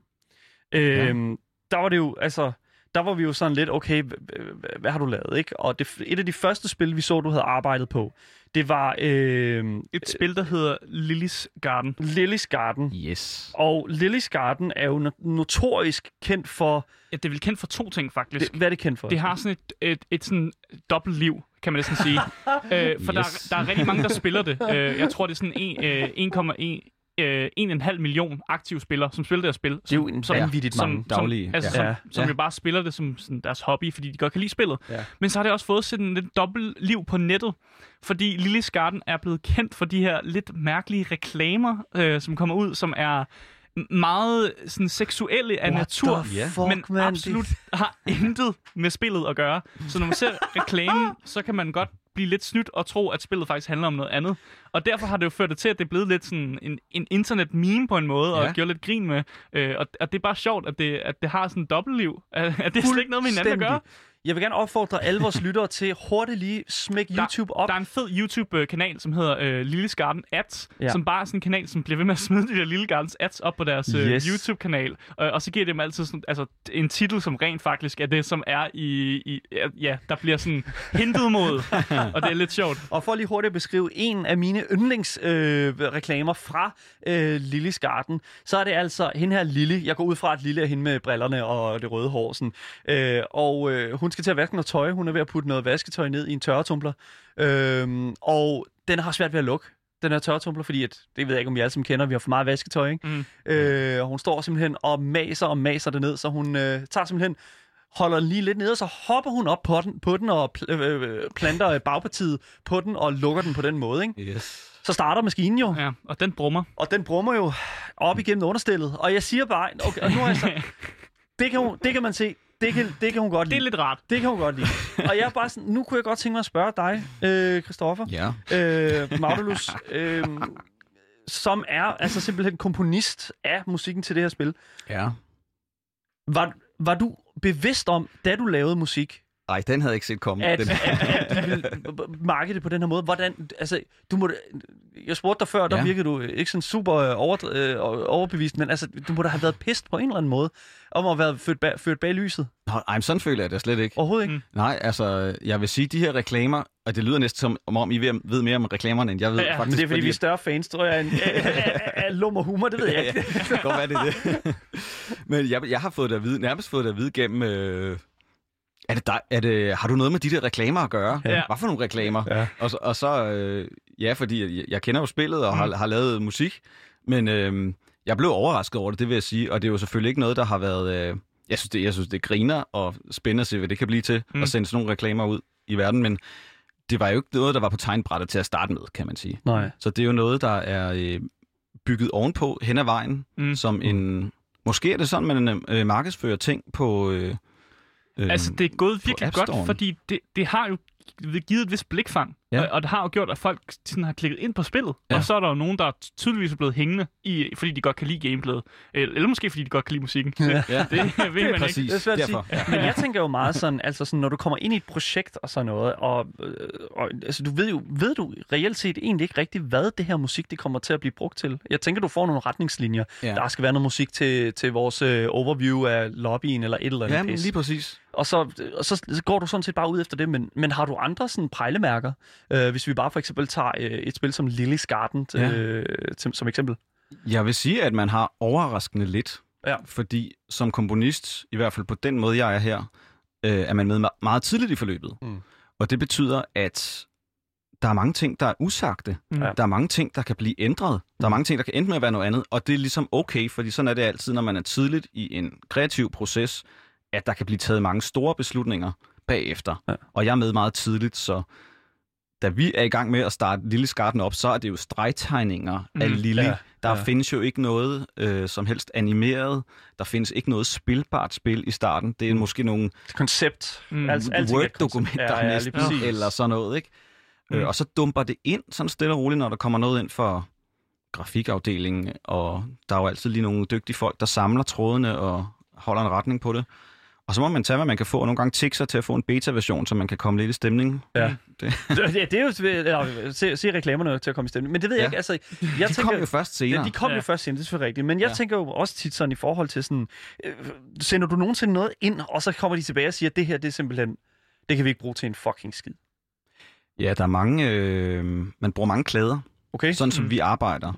Øhm, Der var det jo, altså, der var vi jo sådan lidt, okay, hvad har du lavet, ikke? Og det, et af de første spil, vi så, du havde arbejdet på, det var øh, Et spil, der hedder Lillys Garden. Lillys Garden. Yes. Og Lillys Garden er jo no- notorisk kendt for... Ja, det er vel kendt for to ting, faktisk. Det, hvad er det kendt for? Det har sådan et, et, et sådan dobbelt liv, kan man næsten sige. øh, for Yes. der, der er rigtig mange, der spiller det. Øh, jeg tror, det er sådan en, øh, 1,1 øh, 1,5 million aktive spillere, som spiller det her spil. det er jo en som, vanvittigt mange. som, daglige, altså, ja. som, Ja. som Ja. jo bare spiller det som sådan deres hobby, fordi de godt kan lide spillet. Ja. Men så har det også fået sådan lidt dobbelt liv på nettet, fordi Lillys Garden er blevet kendt for de her lidt mærkelige reklamer, øh, som kommer ud, som er meget sådan seksuelle af What natur, fuck, men man? absolut har intet med spillet at gøre. Så når man ser reklamen, så kan man godt blive lidt snydt og tro, at spillet faktisk handler om noget andet. Og derfor har det jo ført det til, at det er blevet lidt sådan en, en internet-meme på en måde, og Ja. gjort lidt grin med. Øh, og, og det er bare sjovt, at det, at det har sådan et dobbeltliv. At, at det er slet ikke noget med hinanden at gøre. Jeg vil gerne opfordre alle vores lyttere til hurtigt lige smække YouTube op. Der er en fed YouTube-kanal, som hedder øh, Lilles Garden Ads, Ja. som bare er sådan en kanal, som bliver ved med at smide de der Lille Gardens ads op på deres øh, Yes. YouTube-kanal. Og, og så giver det dem altid sådan, altså, en titel, som rent faktisk er det, som er i... i ja, der bliver sådan hintet mod, og det er lidt sjovt. Og for lige hurtigt at beskrive en af mine yndlingsreklamer øh, fra øh, Lillys Garden, så er det altså hende her Lille. Jeg går ud fra, at Lille er hende med brillerne og det røde hår. Sådan. Øh, og øh, hun skal til at vaske noget tøj. Hun er ved at putte noget vasketøj ned i en tørretumbler. Øh, og den har svært ved at lukke den her tørretumbler, fordi at, det ved jeg ikke, om I alle sammen kender, vi har for meget vasketøj, ikke? Mm. Øh, og hun står simpelthen og maser og maser det ned, så hun øh, tager simpelthen holder den lige lidt nede, og så hopper hun op på den, på den og pl- øh, planter øh, bagpartiet på den og lukker den på den måde. Ikke? Yes. Så starter maskinen jo, Ja, og den brummer. og den brummer jo op igennem understillet. Og jeg siger bare, okay, og nu er jeg så, det, kan hun, det kan man se, det kan, det kan hun godt Det er lide. lidt rart. Det kan hun godt lide. Og jeg er bare sådan, nu kunne jeg godt tænke mig at spørge dig, øh, Christoffer, Ja. øh, Maudulus, øh, som er altså simpelthen komponist af musikken til det her spil. Ja. Var, var du bevidst om, da du lavede musik, Ej, den havde jeg ikke set komme. at, den. at, at du ville markede det på den her måde? Hvordan, altså, du må, jeg spurgte dig før, der Ja. virkede du ikke sådan super øh, over, øh, overbevist, men altså, du må da have været pist på en eller anden måde, om at have været ført bag, ført bag lyset. Nå, ej, sådan føler jeg det slet ikke. Overhovedet ikke. Mm. Nej, altså, jeg vil sige, de her reklamer, og det lyder næsten som om, om I ved, mere om reklamerne, end jeg ved Ja, ja. Men faktisk. det er, fordi vi er større fans, tror jeg, end- af lummer humor, det ved jeg ikke. kan godt være, det det. Men jeg, jeg har fået det at vide, nærmest fået det at vide gennem... Øh, er det dig, er det, har du noget med de der reklamer at gøre? Ja. Hvad for nogle reklamer? Ja. Og, så- og så, øh, ja, fordi jeg, jeg kender jo spillet og har, har lavet musik, men øh, jeg blev overrasket over det, det vil jeg sige, og det er jo selvfølgelig ikke noget, der har været... Øh, jeg, synes, det, jeg synes, det griner og spændende at se, hvad det kan blive til, Mm. mm. at sende sådan nogle reklamer ud i verden, men det var jo ikke noget, der var på tegnbrættet til at starte med, kan man sige. Nej. Så det er jo noget, der er øh, bygget ovenpå hen ad vejen, Mm. mm. som en... Måske er det sådan, man øh, markedsfører ting på... Øh, øh, Altså, det er gået virkelig godt, fordi det, det har jo givet et vist blikfang. Ja. Og, og det har jo gjort, at folk sådan har klikket ind på spillet. Ja. Og så er der jo nogen, der tydeligvis er blevet hængende, i, fordi de godt kan lide gameplayet. Eller, eller måske fordi de godt kan lide musikken. Ja. Ja, Det ved man ikke. præcis. Det er svært at Derfor. sige. Men jeg tænker jo meget sådan, altså sådan, når du kommer ind i et projekt og sådan noget, og, øh, og altså, du ved jo, ved du reelt set egentlig ikke rigtigt, hvad det her musik, det kommer til at blive brugt til. Jeg tænker, du får nogle retningslinjer. Ja. Der skal være noget musik til, til vores øh, overview af lobbyen eller et eller andet Ja, men lige præcis. Og så, og så så går du sådan set bare ud efter det, men, men har du andre sådan pejlemærker? Øh, hvis vi bare for eksempel tager øh, et spil som Lillys Garden Ja. øh, til, som eksempel. Jeg vil sige, at man har overraskende lidt. Ja. Fordi som komponist, i hvert fald på den måde, jeg er her, øh, er man med me- meget tidligt i forløbet. Mm. Og det betyder, at der er mange ting, der er usagte. Mm. Der er mange ting, der kan blive ændret. Der er mange ting, der kan ende med at være noget andet. Og det er ligesom okay, fordi sådan er det altid, når man er tidligt i en kreativ proces, at der kan blive taget mange store beslutninger bagefter. Ja. Og jeg er med meget tidligt, så da vi er i gang med at starte Lille Skarten op, så er det jo stregtegninger mm, af Lille. ja, Ja, der ja. ja. findes jo ikke noget øh, som helst animeret. Der findes ikke noget spilbart spil i starten. Det er Mm. måske nogle Koncept. Mm. Word-dokumenter Ja, ja, næsten, præcis. eller sådan noget, ikke? Mm. Øh, og så dumper det ind sådan stille og roligt, når der kommer noget ind for grafikafdelingen, og der er jo altid lige nogle dygtige folk, der samler trådene og holder en retning på det. Og så må man tage, hvad man kan få, og nogle gange tikke sig til at få en beta-version, så man kan komme lidt i stemning. Ja. Det. det, det er jo... Eller, se, se reklamerne til at komme i stemning. Men det ved jeg Ja. ikke. Altså, jeg De tænker, kom jo først senere. Ja, de kom ja. Ja. jo først senere, det er selvfølgelig rigtigt. Men jeg ja. Ja. tænker jo også tit sådan i forhold til sådan... Øh, sender du nogensinde noget ind, og så kommer de tilbage og siger, at det her, det er simpelthen... Det kan vi ikke bruge til en fucking skid. Ja, der er mange... Øh, man bruger mange klæder, Okay? sådan som Mm. vi arbejder.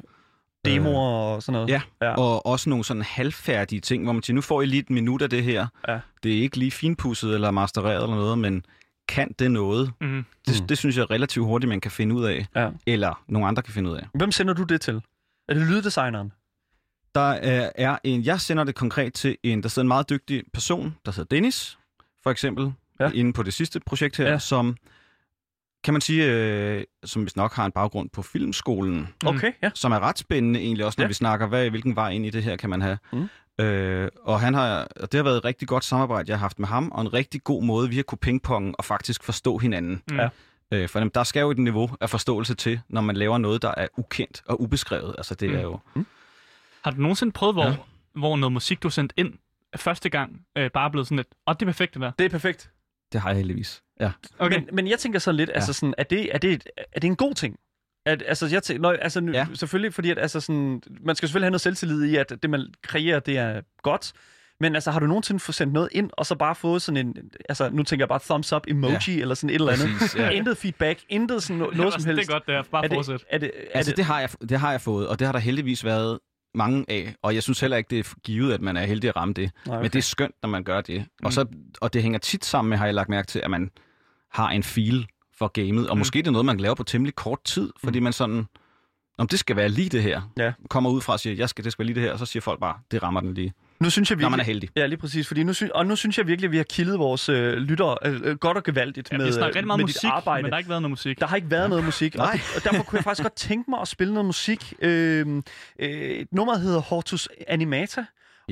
Demoer og sådan noget. ja. ja. Og også nogle sådan halvfærdige ting, hvor man siger, nu får I lige et minut af det her. Ja. Det er ikke lige finpudset eller mastereret eller noget, men kan det noget? Mm. Det, Mm. det synes jeg relativt hurtigt, man kan finde ud af. Ja. Eller nogle andre kan finde ud af. Hvem sender du det til? Er det lyddesigneren? Der er, er en, jeg sender det konkret til en, der sidder en meget dygtig person, der hedder Dennis, for eksempel, Ja. inde på det sidste projekt her, ja. som kan man sige, øh, som hvis nok har en baggrund på filmskolen, Mm. Okay, ja. som er ret spændende egentlig også, når Ja. vi snakker, hvad, hvilken vej ind i det her kan man have. Mm. Øh, og han har, og det har været et rigtig godt samarbejde, jeg har haft med ham, og en rigtig god måde, vi har kunne pingponge og faktisk forstå hinanden. Mm. Ja. Øh, for der skal jo et niveau af forståelse til, når man laver noget, der er ukendt og ubeskrevet. Altså det Mm. er jo... Har du nogensinde prøvet, hvor, Ja. hvor noget musik, du sendte ind første gang, øh, bare blevet sådan lidt, åh, det er perfekt det der. Det er perfekt. Det har jeg heldigvis. Ja. Okay. Men, men jeg tænker så lidt, ja. altså sådan, er det, er, det, er det en god ting? At, altså, jeg tænker, nøj, altså, nu, ja. Selvfølgelig, fordi at, altså, sådan, man skal selvfølgelig have noget selvtillid i, at det, man kreerer, det er godt. Men altså, har du nogensinde fået sendt noget ind, og så bare fået sådan en, altså, nu tænker jeg bare thumbs up emoji, ja. eller sådan et eller andet. Præcis, ja. Intet feedback, intet sådan no- noget som helst. Det er godt, det er. Bare er fortsæt. det, er det, er Altså, det, det har, jeg, det har jeg fået, og det har der heldigvis været mange af. Og jeg synes heller ikke, det er givet, at man er heldig at ramme det. Nej, Okay. Men det er skønt, når man gør det. Og, så, og det hænger tit sammen med, har jeg lagt mærke til, at man har en feel for gamet. Og Mm. måske det er noget, man laver på temmelig kort tid, fordi man sådan... Om det skal være lige det her. Ja. Kommer ud fra og siger, jeg skal, det skal være lige det her, og så siger folk bare, det rammer den lige. nu synes jeg Når man er virkelig, heldig. Ja, lige præcis. Fordi nu synes, og nu synes jeg virkelig, at vi har kildet vores øh, lyttere øh, øh, godt og gevaldigt Ja, med, vi rigtig meget med musik, dit arbejde. men der har ikke været noget musik. Der har ikke været ja. noget musik, og, Nej. det, og derfor kunne jeg faktisk godt tænke mig at spille noget musik. Øh, øh, nummeret hedder Hortus Animata,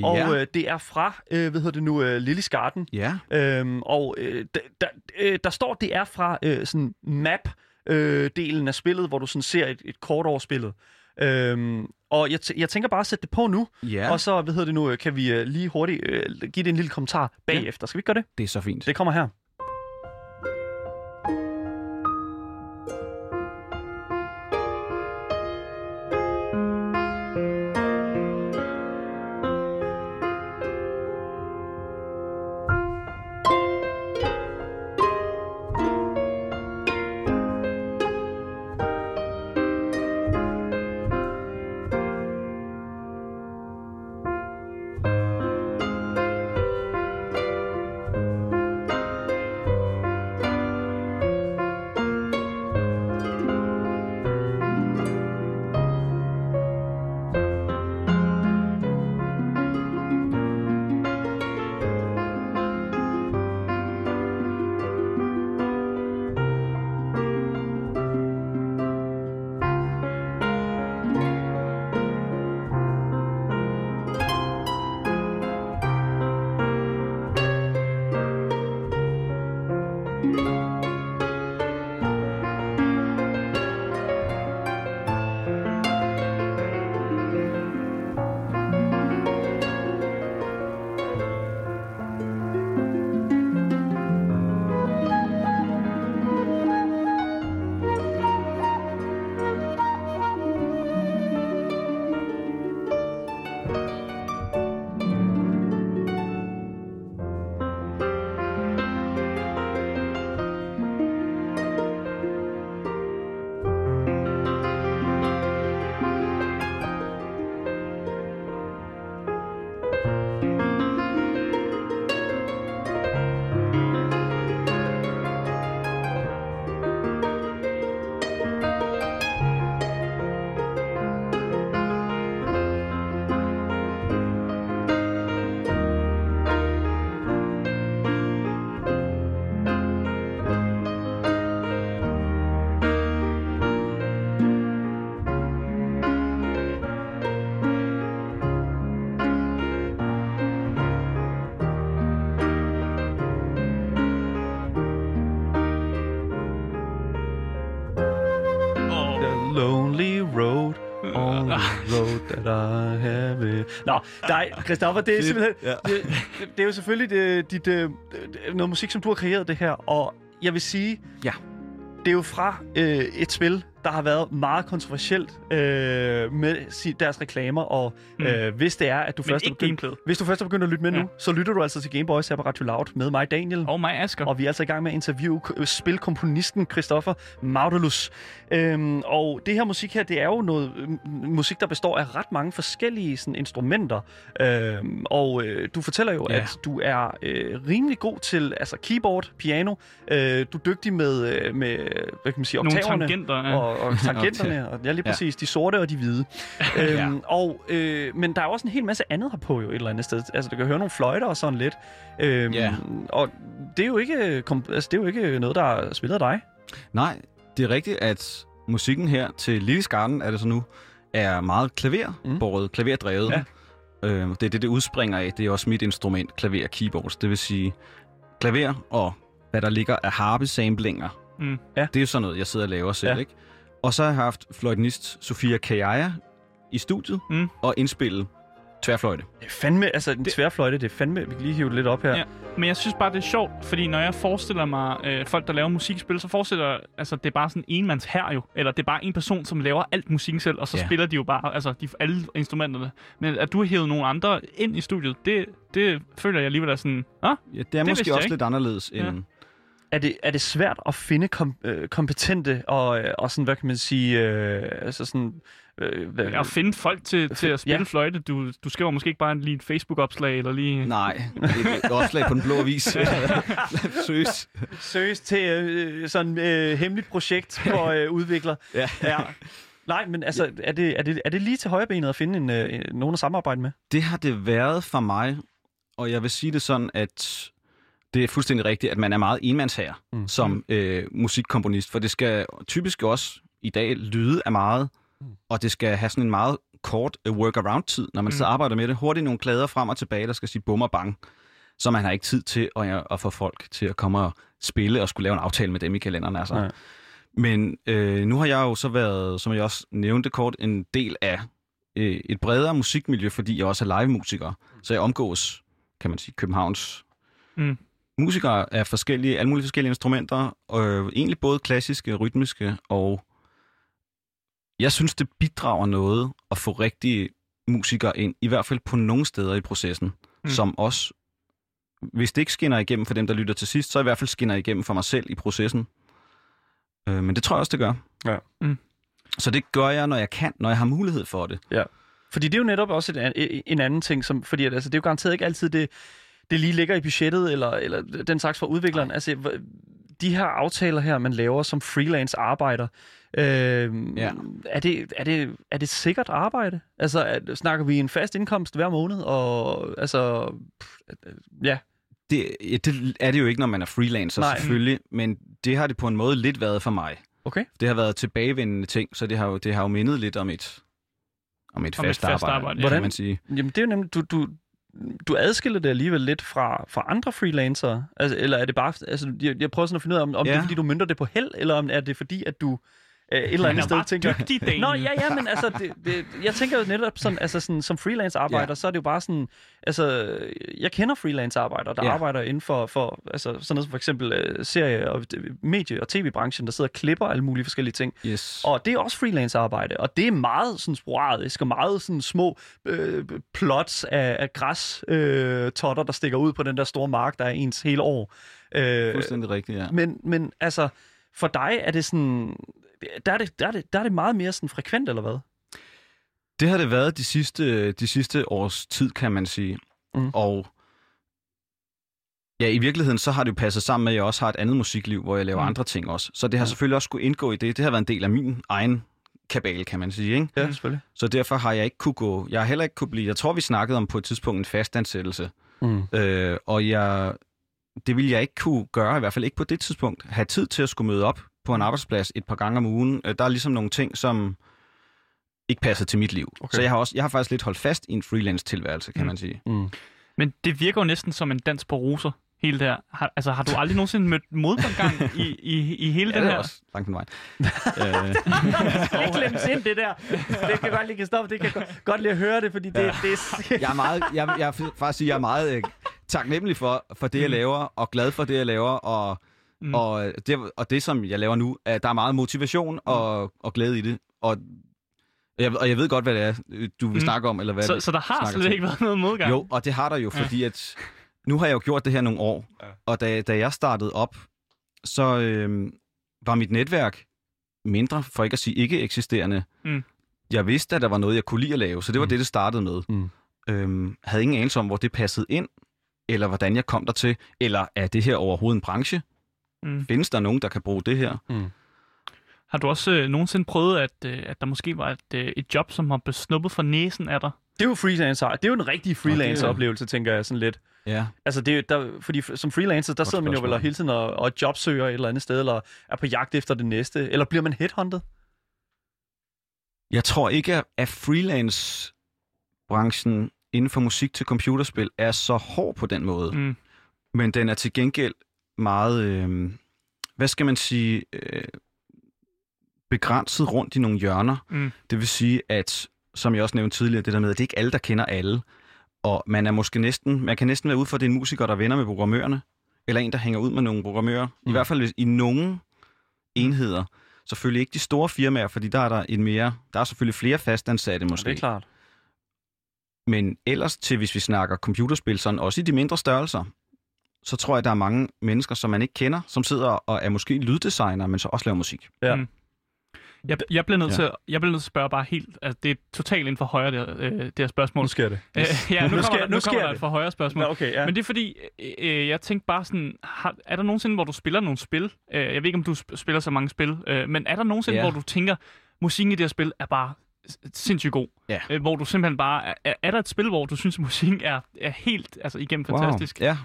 og ja. øh, det er fra, øh, hvad hedder det nu, øh, Lillys Garden. ja. Øhm, og øh, der, der, øh, der står, det er fra øh, sådan map-delen af spillet, hvor du sådan ser et, et kort over spillet. Øhm, og jeg, jeg tænker bare at sætte det på nu, Ja, og så, hvad hedder det nu, øh, kan vi øh, lige hurtigt øh, give det en lille kommentar bagefter. Skal vi ikke gøre det? det er så fint. Det kommer her. Nå, nej, Christoffer, det er simpelthen... Ja. Det, det, det er jo selvfølgelig det, dit, øh, det, noget musik, som du har kreeret det her, og jeg vil sige... Ja. Det er jo fra øh, et spil, der har været meget kontroversielt øh, med deres reklamer, og Mm. øh, hvis det er, at du Men først er begyndt, hvis du først er begyndt at lytte med Ja. nu, så lytter du altså til Gameboys her på Radio Loud med mig, Daniel. Og mig, Asger. Og vi er altså i gang med at interviewe k- spilkomponisten Christoffer Maudulus. Øhm, og det her musik her, det er jo noget øh, musik, der består af ret mange forskellige sådan, instrumenter. Øhm, og øh, du fortæller jo, Ja. at du er øh, rimelig god til altså keyboard, piano. Øh, du er dygtig med, øh, med hvad kan man sige, Nogle oktaverne. tangenter. Ja. Og, og tangenterne, og ja, lige Ja. præcis, de sorte og de hvide. øhm, og, øh, men der er også en hel masse andet her på jo et eller andet sted. Altså, du kan høre nogle fløjter og sådan lidt. Øhm, Ja. Og det er, jo ikke, kom, altså, det er jo ikke noget, der er spillet af dig. Nej, det er rigtigt, at musikken her til Lille Skarten, er det så nu, er meget klaverbåret, mm. klaverdrevet. Ja. Øh, det er det, det udspringer af. Det er også mit instrument, klaver og keyboards. Det vil sige klaver og hvad der ligger af harpe-samplinger. Mm. Ja. Det er jo sådan noget, jeg sidder og laver selv, Ja. ikke? Og så har jeg haft fløjtenist Sofia Kajaja i studiet Mm. og indspillet tværfløjte. Det er fandme, altså den tværfløjte, det er fandme, vi kan lige hive det lidt op her. Ja. Men jeg synes bare, det er sjovt, fordi når jeg forestiller mig øh, folk, der laver musikspil, så forestiller jeg, altså det er bare sådan en mands her jo. Eller det er bare en person, som laver alt musikken selv, og så Ja. spiller de jo bare altså, de, alle instrumenterne. Men at du har hævet nogle andre ind i studiet, det, det føler jeg alligevel er sådan, ah, Ja, det er Det måske også ikke. lidt anderledes Ja. Er, det, er det svært at finde kom, øh, kompetente og, øh, og sådan, hvad kan man sige, øh, altså sådan... Øh, hvad, at finde folk til, til at spille Ja. fløjte. Du, du skriver måske ikke bare lige et Facebook-opslag, eller lige... Nej, et, et opslag på den blå avis. Søs. søges til øh, sådan øh, hemmeligt projekt for øh, udvikler. Ja. ja. Nej, men altså, er det, er, det, er det lige til højrebenet at finde en, øh, nogen at samarbejde med? Det har det været for mig, og jeg vil sige det sådan, at det er fuldstændig rigtigt, at man er meget enmandsherre Mm. mm. som øh, musikkomponist, for det skal typisk også i dag lyde af meget, Mm. og det skal have sådan en meget kort øh, workaround-tid, når man Mm. sidder og arbejder med det. Hurtigt nogle plader frem og tilbage, der skal sige bum og bang, så man har ikke tid til at, ja, at få folk til at komme og spille og skulle lave en aftale med dem i kalenderen. Altså. Nej. Men øh, nu har jeg jo så været, som jeg også nævnte kort, en del af øh, et bredere musikmiljø, fordi jeg også er live-musiker. Så jeg omgås, kan man sige, Københavns Mm. Musikere af forskellige, alle mulige forskellige instrumenter. Og egentlig både klassiske, rytmiske og... Jeg synes, det bidrager noget at få rigtige musikere ind, i hvert fald på nogle steder i processen, Mm. som også, hvis det ikke skinner igennem for dem, der lytter til sidst, så i hvert fald skinner igennem for mig selv i processen. Øh, men det tror jeg også, det gør. Ja. Mm. Så det gør jeg, når jeg kan, når jeg har mulighed for det. Fordi det er jo netop også et, en anden ting, som, fordi at, altså, det er jo garanteret ikke altid det, det lige ligger i budgettet, eller, eller den slags fra udvikleren. Altså, de her aftaler her, man laver som freelance arbejder, øh, Ja. er, det, er, det, er det sikkert arbejde? Altså, er, snakker vi en fast indkomst hver måned, og altså, pff, ja, det. Det er det jo ikke, når man er freelancer, Nej. Selvfølgelig, men det har det på en måde lidt været for mig. okay. Det har været tilbagevendende ting, så det har jo, det har jo mindet lidt om et, om et Om et fast, fast arbejde, arbejde, ja. kan man sige. Jamen, det er jo nemlig, du, du, du adskiller det alligevel lidt fra, fra andre freelancere, altså, eller er det bare, altså, jeg, jeg prøver sådan at finde ud af, om, om ja. det er, fordi du mønter det på held, eller om er det fordi, at du øh, et eller andet sted tænker, dygtig, Daniel. Nå, ja, ja, men altså, det, det, jeg tænker jo netop sådan, altså sådan, som freelance-arbejder, ja. Så er det jo bare sådan, altså, jeg kender freelance-arbejdere, der ja. Arbejder inden for, for altså, sådan noget som for eksempel uh, serie- og medie- og tv-branchen, der sidder og klipper alle mulige forskellige ting. Yes. Og det er også freelance-arbejde, og det er meget sådan sporadisk, og meget sådan små øh, plots af, af græs øh, totter, der stikker ud på den der store mark, der er ens hele år. Øh, Fuldstændig rigtigt, ja. men, men altså, for dig er det sådan, der er det, der er det, der er det meget mere sådan frekvent, eller hvad? Det har det været de sidste, de sidste års tid, kan man sige. Mm. Og ja, i virkeligheden, så har det jo passet sammen med, at jeg også har et andet musikliv, hvor jeg laver Mm. andre ting også. Så det har Ja. selvfølgelig også skulle indgå i det. Det har været en del af min egen kabale, kan man sige. Ikke? Ja, selvfølgelig. Så derfor har jeg ikke kunne gå... Jeg har heller ikke kunne blive... Jeg tror, vi snakkede om på et tidspunkt en fastansættelse. Mm. Øh, og jeg, det ville jeg ikke kunne gøre, i hvert fald ikke på det tidspunkt. Have tid til at skulle møde op på en arbejdsplads et par gange om ugen. Øh, der er ligesom nogle ting, som ikke passer til mit liv. Okay. Så jeg har, også, jeg har faktisk lidt holdt fast i en freelance-tilværelse, kan Mm. man sige. Mm. Men det virker jo næsten som en dans på roser. hele det her? Har, altså, har du aldrig nogensinde mødt modgang i, i, i hele Ja, den det her? er også langt den vej. øh, Det glemmes ind, det der. Det kan godt lige stoppe. Det kan godt, godt lige høre det, fordi det, ja. det er... jeg er meget, jeg, jeg faktisk sige, jeg er meget øh, taknemmelig for, for det, jeg Mm. laver, og glad for det, jeg laver, og, Mm. mm. og, det, og det, som jeg laver nu, er, der er meget motivation og, og glæde i det. Og jeg, og jeg ved godt, hvad det er, øh, du vil Mm. mm. snakke om, eller hvad Så, så der har slet til. ikke været noget modgang? Jo, og det har der jo, Ja. fordi at nu har jeg jo gjort det her nogle år, Ja. ja. og da, da jeg startede op, så øh, var mit netværk mindre, for ikke at sige ikke eksisterende. Mm. Jeg vidste, at der var noget, jeg kunne lide at lave, så det var Mm. det, det startede med. Mm. Øhm, havde ingen anelse om, hvor det passede ind, eller hvordan jeg kom der til, eller er det her overhovedet en branche? Mm. Findes der nogen, der kan bruge det her? Mm. Har du også øh, nogensinde prøvet, at, øh, at der måske var et, øh, et job, som har besnuppet for næsen af dig? Det er jo freelancer. Det er jo en rigtig freelancer-oplevelse, tænker jeg sådan lidt. Ja. Altså, det er, der, fordi som freelancer, der Godt sidder man jo vel hele tiden og, og jobsøger et eller andet sted, eller er på jagt efter det næste, eller bliver man headhunted? Jeg tror ikke, at freelance-branchen inden for musik til computerspil er så hård på den måde. Mm. Men den er til gengæld meget, øh, hvad skal man sige, øh, begrænset rundt i nogle hjørner. Mm. Det vil sige, at, som jeg også nævnte tidligere, det der med, at det er ikke alle, der kender alle. Og man er måske næsten, man kan næsten være ud for, at det er en musiker, der venner med programmørerne, eller en, der hænger ud med nogle programmører. Mm. I hvert fald i nogle enheder. Selvfølgelig ikke de store firmaer, fordi der er der en mere, der er selvfølgelig flere fastansatte måske. Det er klart. Men ellers til, hvis vi snakker computerspil, sådan også i de mindre størrelser, så tror jeg, der er mange mennesker, som man ikke kender, som sidder og er måske lyddesigner, men så også laver musik. Ja. Mm. Jeg, jeg, bliver nødt Ja. til, jeg bliver nødt til at spørge bare helt, altså det er totalt inden for højre, det, her, øh, det her spørgsmål. Nu sker det. Øh, ja, nu, Nu kommer, sker- der, nu nu sker kommer der det. et for højre spørgsmål. Nå, okay, ja. Men det er fordi, øh, øh, jeg tænkte bare sådan, har, er der nogensinde, hvor du spiller nogle spil? Øh, jeg ved ikke, om du sp- spiller så mange spil, øh, men er der nogensinde, Ja. hvor du tænker, musikken i det her spil er bare sindssygt god? Ja. Øh, hvor du simpelthen bare, er, er, er der et spil, hvor du synes, musikken er, er helt altså, igennem fantastisk? Ja,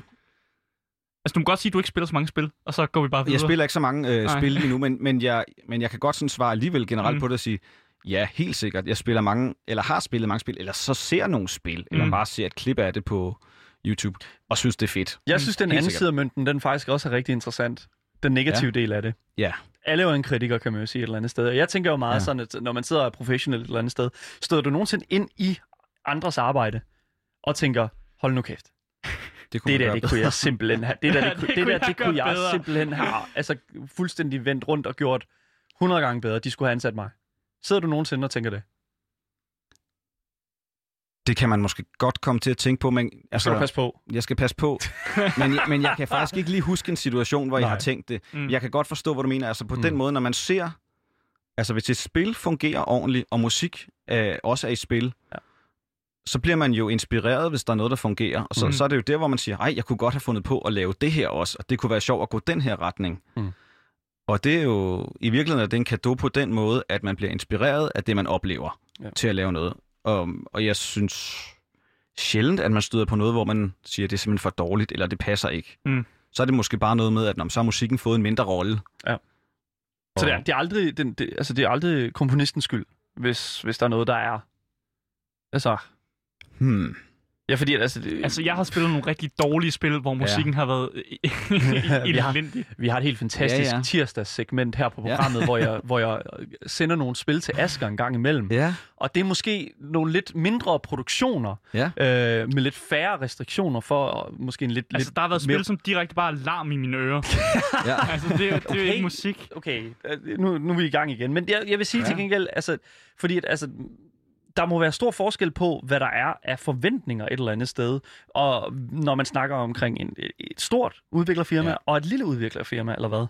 Altså, du må godt sige, at du ikke spiller så mange spil, og så går vi bare videre. jeg spiller ikke så mange øh, Nej. spil lige nu, men, men, jeg, men jeg kan godt sådan svare alligevel generelt Mm. på det og sige, ja, helt sikkert. Jeg spiller mange, eller har spillet mange spil, eller så ser nogle spil, mm. eller bare ser et klip af det på YouTube, og synes, det er fedt. Jeg synes, den Helt anden sikkert. side af mønten, den faktisk også er rigtig interessant. Den negative ja. del af det. Ja. Alle er jo en kritiker, kan man jo sige et eller andet sted. Og jeg tænker jo meget. Ja. sådan, at når man sidder og er professionel et eller andet sted, støder du nogensinde ind i andres arbejde og tænker, hold nu kæft, Det, kunne det der, det kunne jeg simpelthen have. Det der, det, kunne, det det kunne der, jeg det kunne jeg bedre. simpelthen have altså, fuldstændig vendt rundt og gjort 100 gange bedre. De skulle have ansat mig. Sidder du nogensinde og tænker det? Det kan man måske godt komme til at tænke på, men Altså, skal du passe på. jeg skal passe på. men, men jeg kan faktisk ikke lige huske en situation, hvor jeg Nej. har tænkt det. Mm. Jeg kan godt forstå, hvad du mener. Altså på mm. den måde, når man ser... Altså hvis et spil fungerer ordentligt, og musik øh, også er i spil, Ja. Så bliver man jo inspireret, hvis der er noget, der fungerer. Og så, Mm. så er det jo der, hvor man siger, ej, jeg kunne godt have fundet på at lave det her også, og det kunne være sjovt at gå den her retning. Mm. Og det er jo i virkeligheden er det en kado på den måde, at man bliver inspireret af det, man oplever Ja. til at lave noget. Og, og jeg synes sjældent, at man støder på noget, hvor man siger, det er simpelthen for dårligt, eller det passer ikke. Mm. Så er det måske bare noget med, at når, så har musikken fået en mindre rolle. Ja. Så det er, det er aldrig, den, det, altså, det er aldrig komponistens skyld, hvis, hvis der er noget, der er... Altså, Hmm. ja, fordi altså, det, Altså, jeg har spillet nogle rigtig dårlige spil, hvor musikken ja. har været elendig. Vi har et helt fantastisk ja, Ja, tirsdagssegment her på programmet, ja. hvor, jeg, hvor jeg sender nogle spil til Asger en gang imellem. Ja. Og det er måske nogle lidt mindre produktioner, Ja. øh, med lidt færre restriktioner for øh, måske en lidt... Altså, lidt der har været mere- spil, som direkte bare er larm i mine ører. ja. altså, det, er det er jo Okay. ikke musik. Okay, øh, nu, nu er vi i gang igen. Men jeg, jeg vil sige. Ja. til gengæld, altså, fordi at, altså, der må være stor forskel på, hvad der er af forventninger et eller andet sted. Og når man snakker omkring en, et stort udviklerfirma ja. Og et lille udviklerfirma, eller hvad?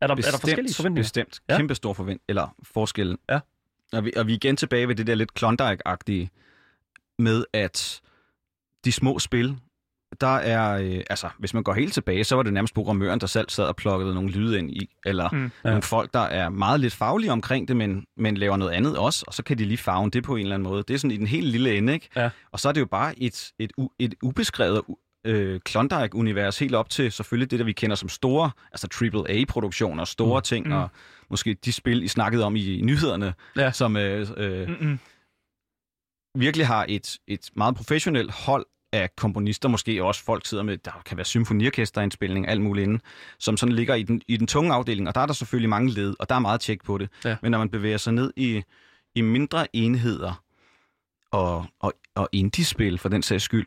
Er der, er der forskellige forventninger? Bestemt. Ja. Ja. Kæmpe stor forvent eller forskel. Ja. Og vi, og vi er igen tilbage ved det der lidt Klondike-agtige med, at de små spil, der er, øh, altså hvis man går helt tilbage, så var det nærmest programmøren, der selv sad og plukkede nogle lyde ind i, eller Mm. mm. Ja. nogle folk, der er meget lidt faglige omkring det, men, men laver noget andet også, og så kan de lige farve det på en eller anden måde. Det er sådan i den helt lille ende, ikke? Ja. Og så er det jo bare et, et, et ubeskrevet øh, Klondike-univers, helt op til selvfølgelig det, der vi kender som store, altså AAA-produktioner, store Mm. ting, Mm. mm. og måske de spil, I snakkede om i nyhederne, Ja. som øh, øh, Mm-mm. virkelig har et, et meget professionelt hold af komponister, måske også folk sidder med, der kan være symfoniorkesterindspilning, alt muligt inden, som sådan ligger i den, i den tunge afdeling, og der er der selvfølgelig mange led, og der er meget tjek på det. Ja. Men når man bevæger sig ned i, i mindre enheder og, og, og indie-spil for den sags skyld,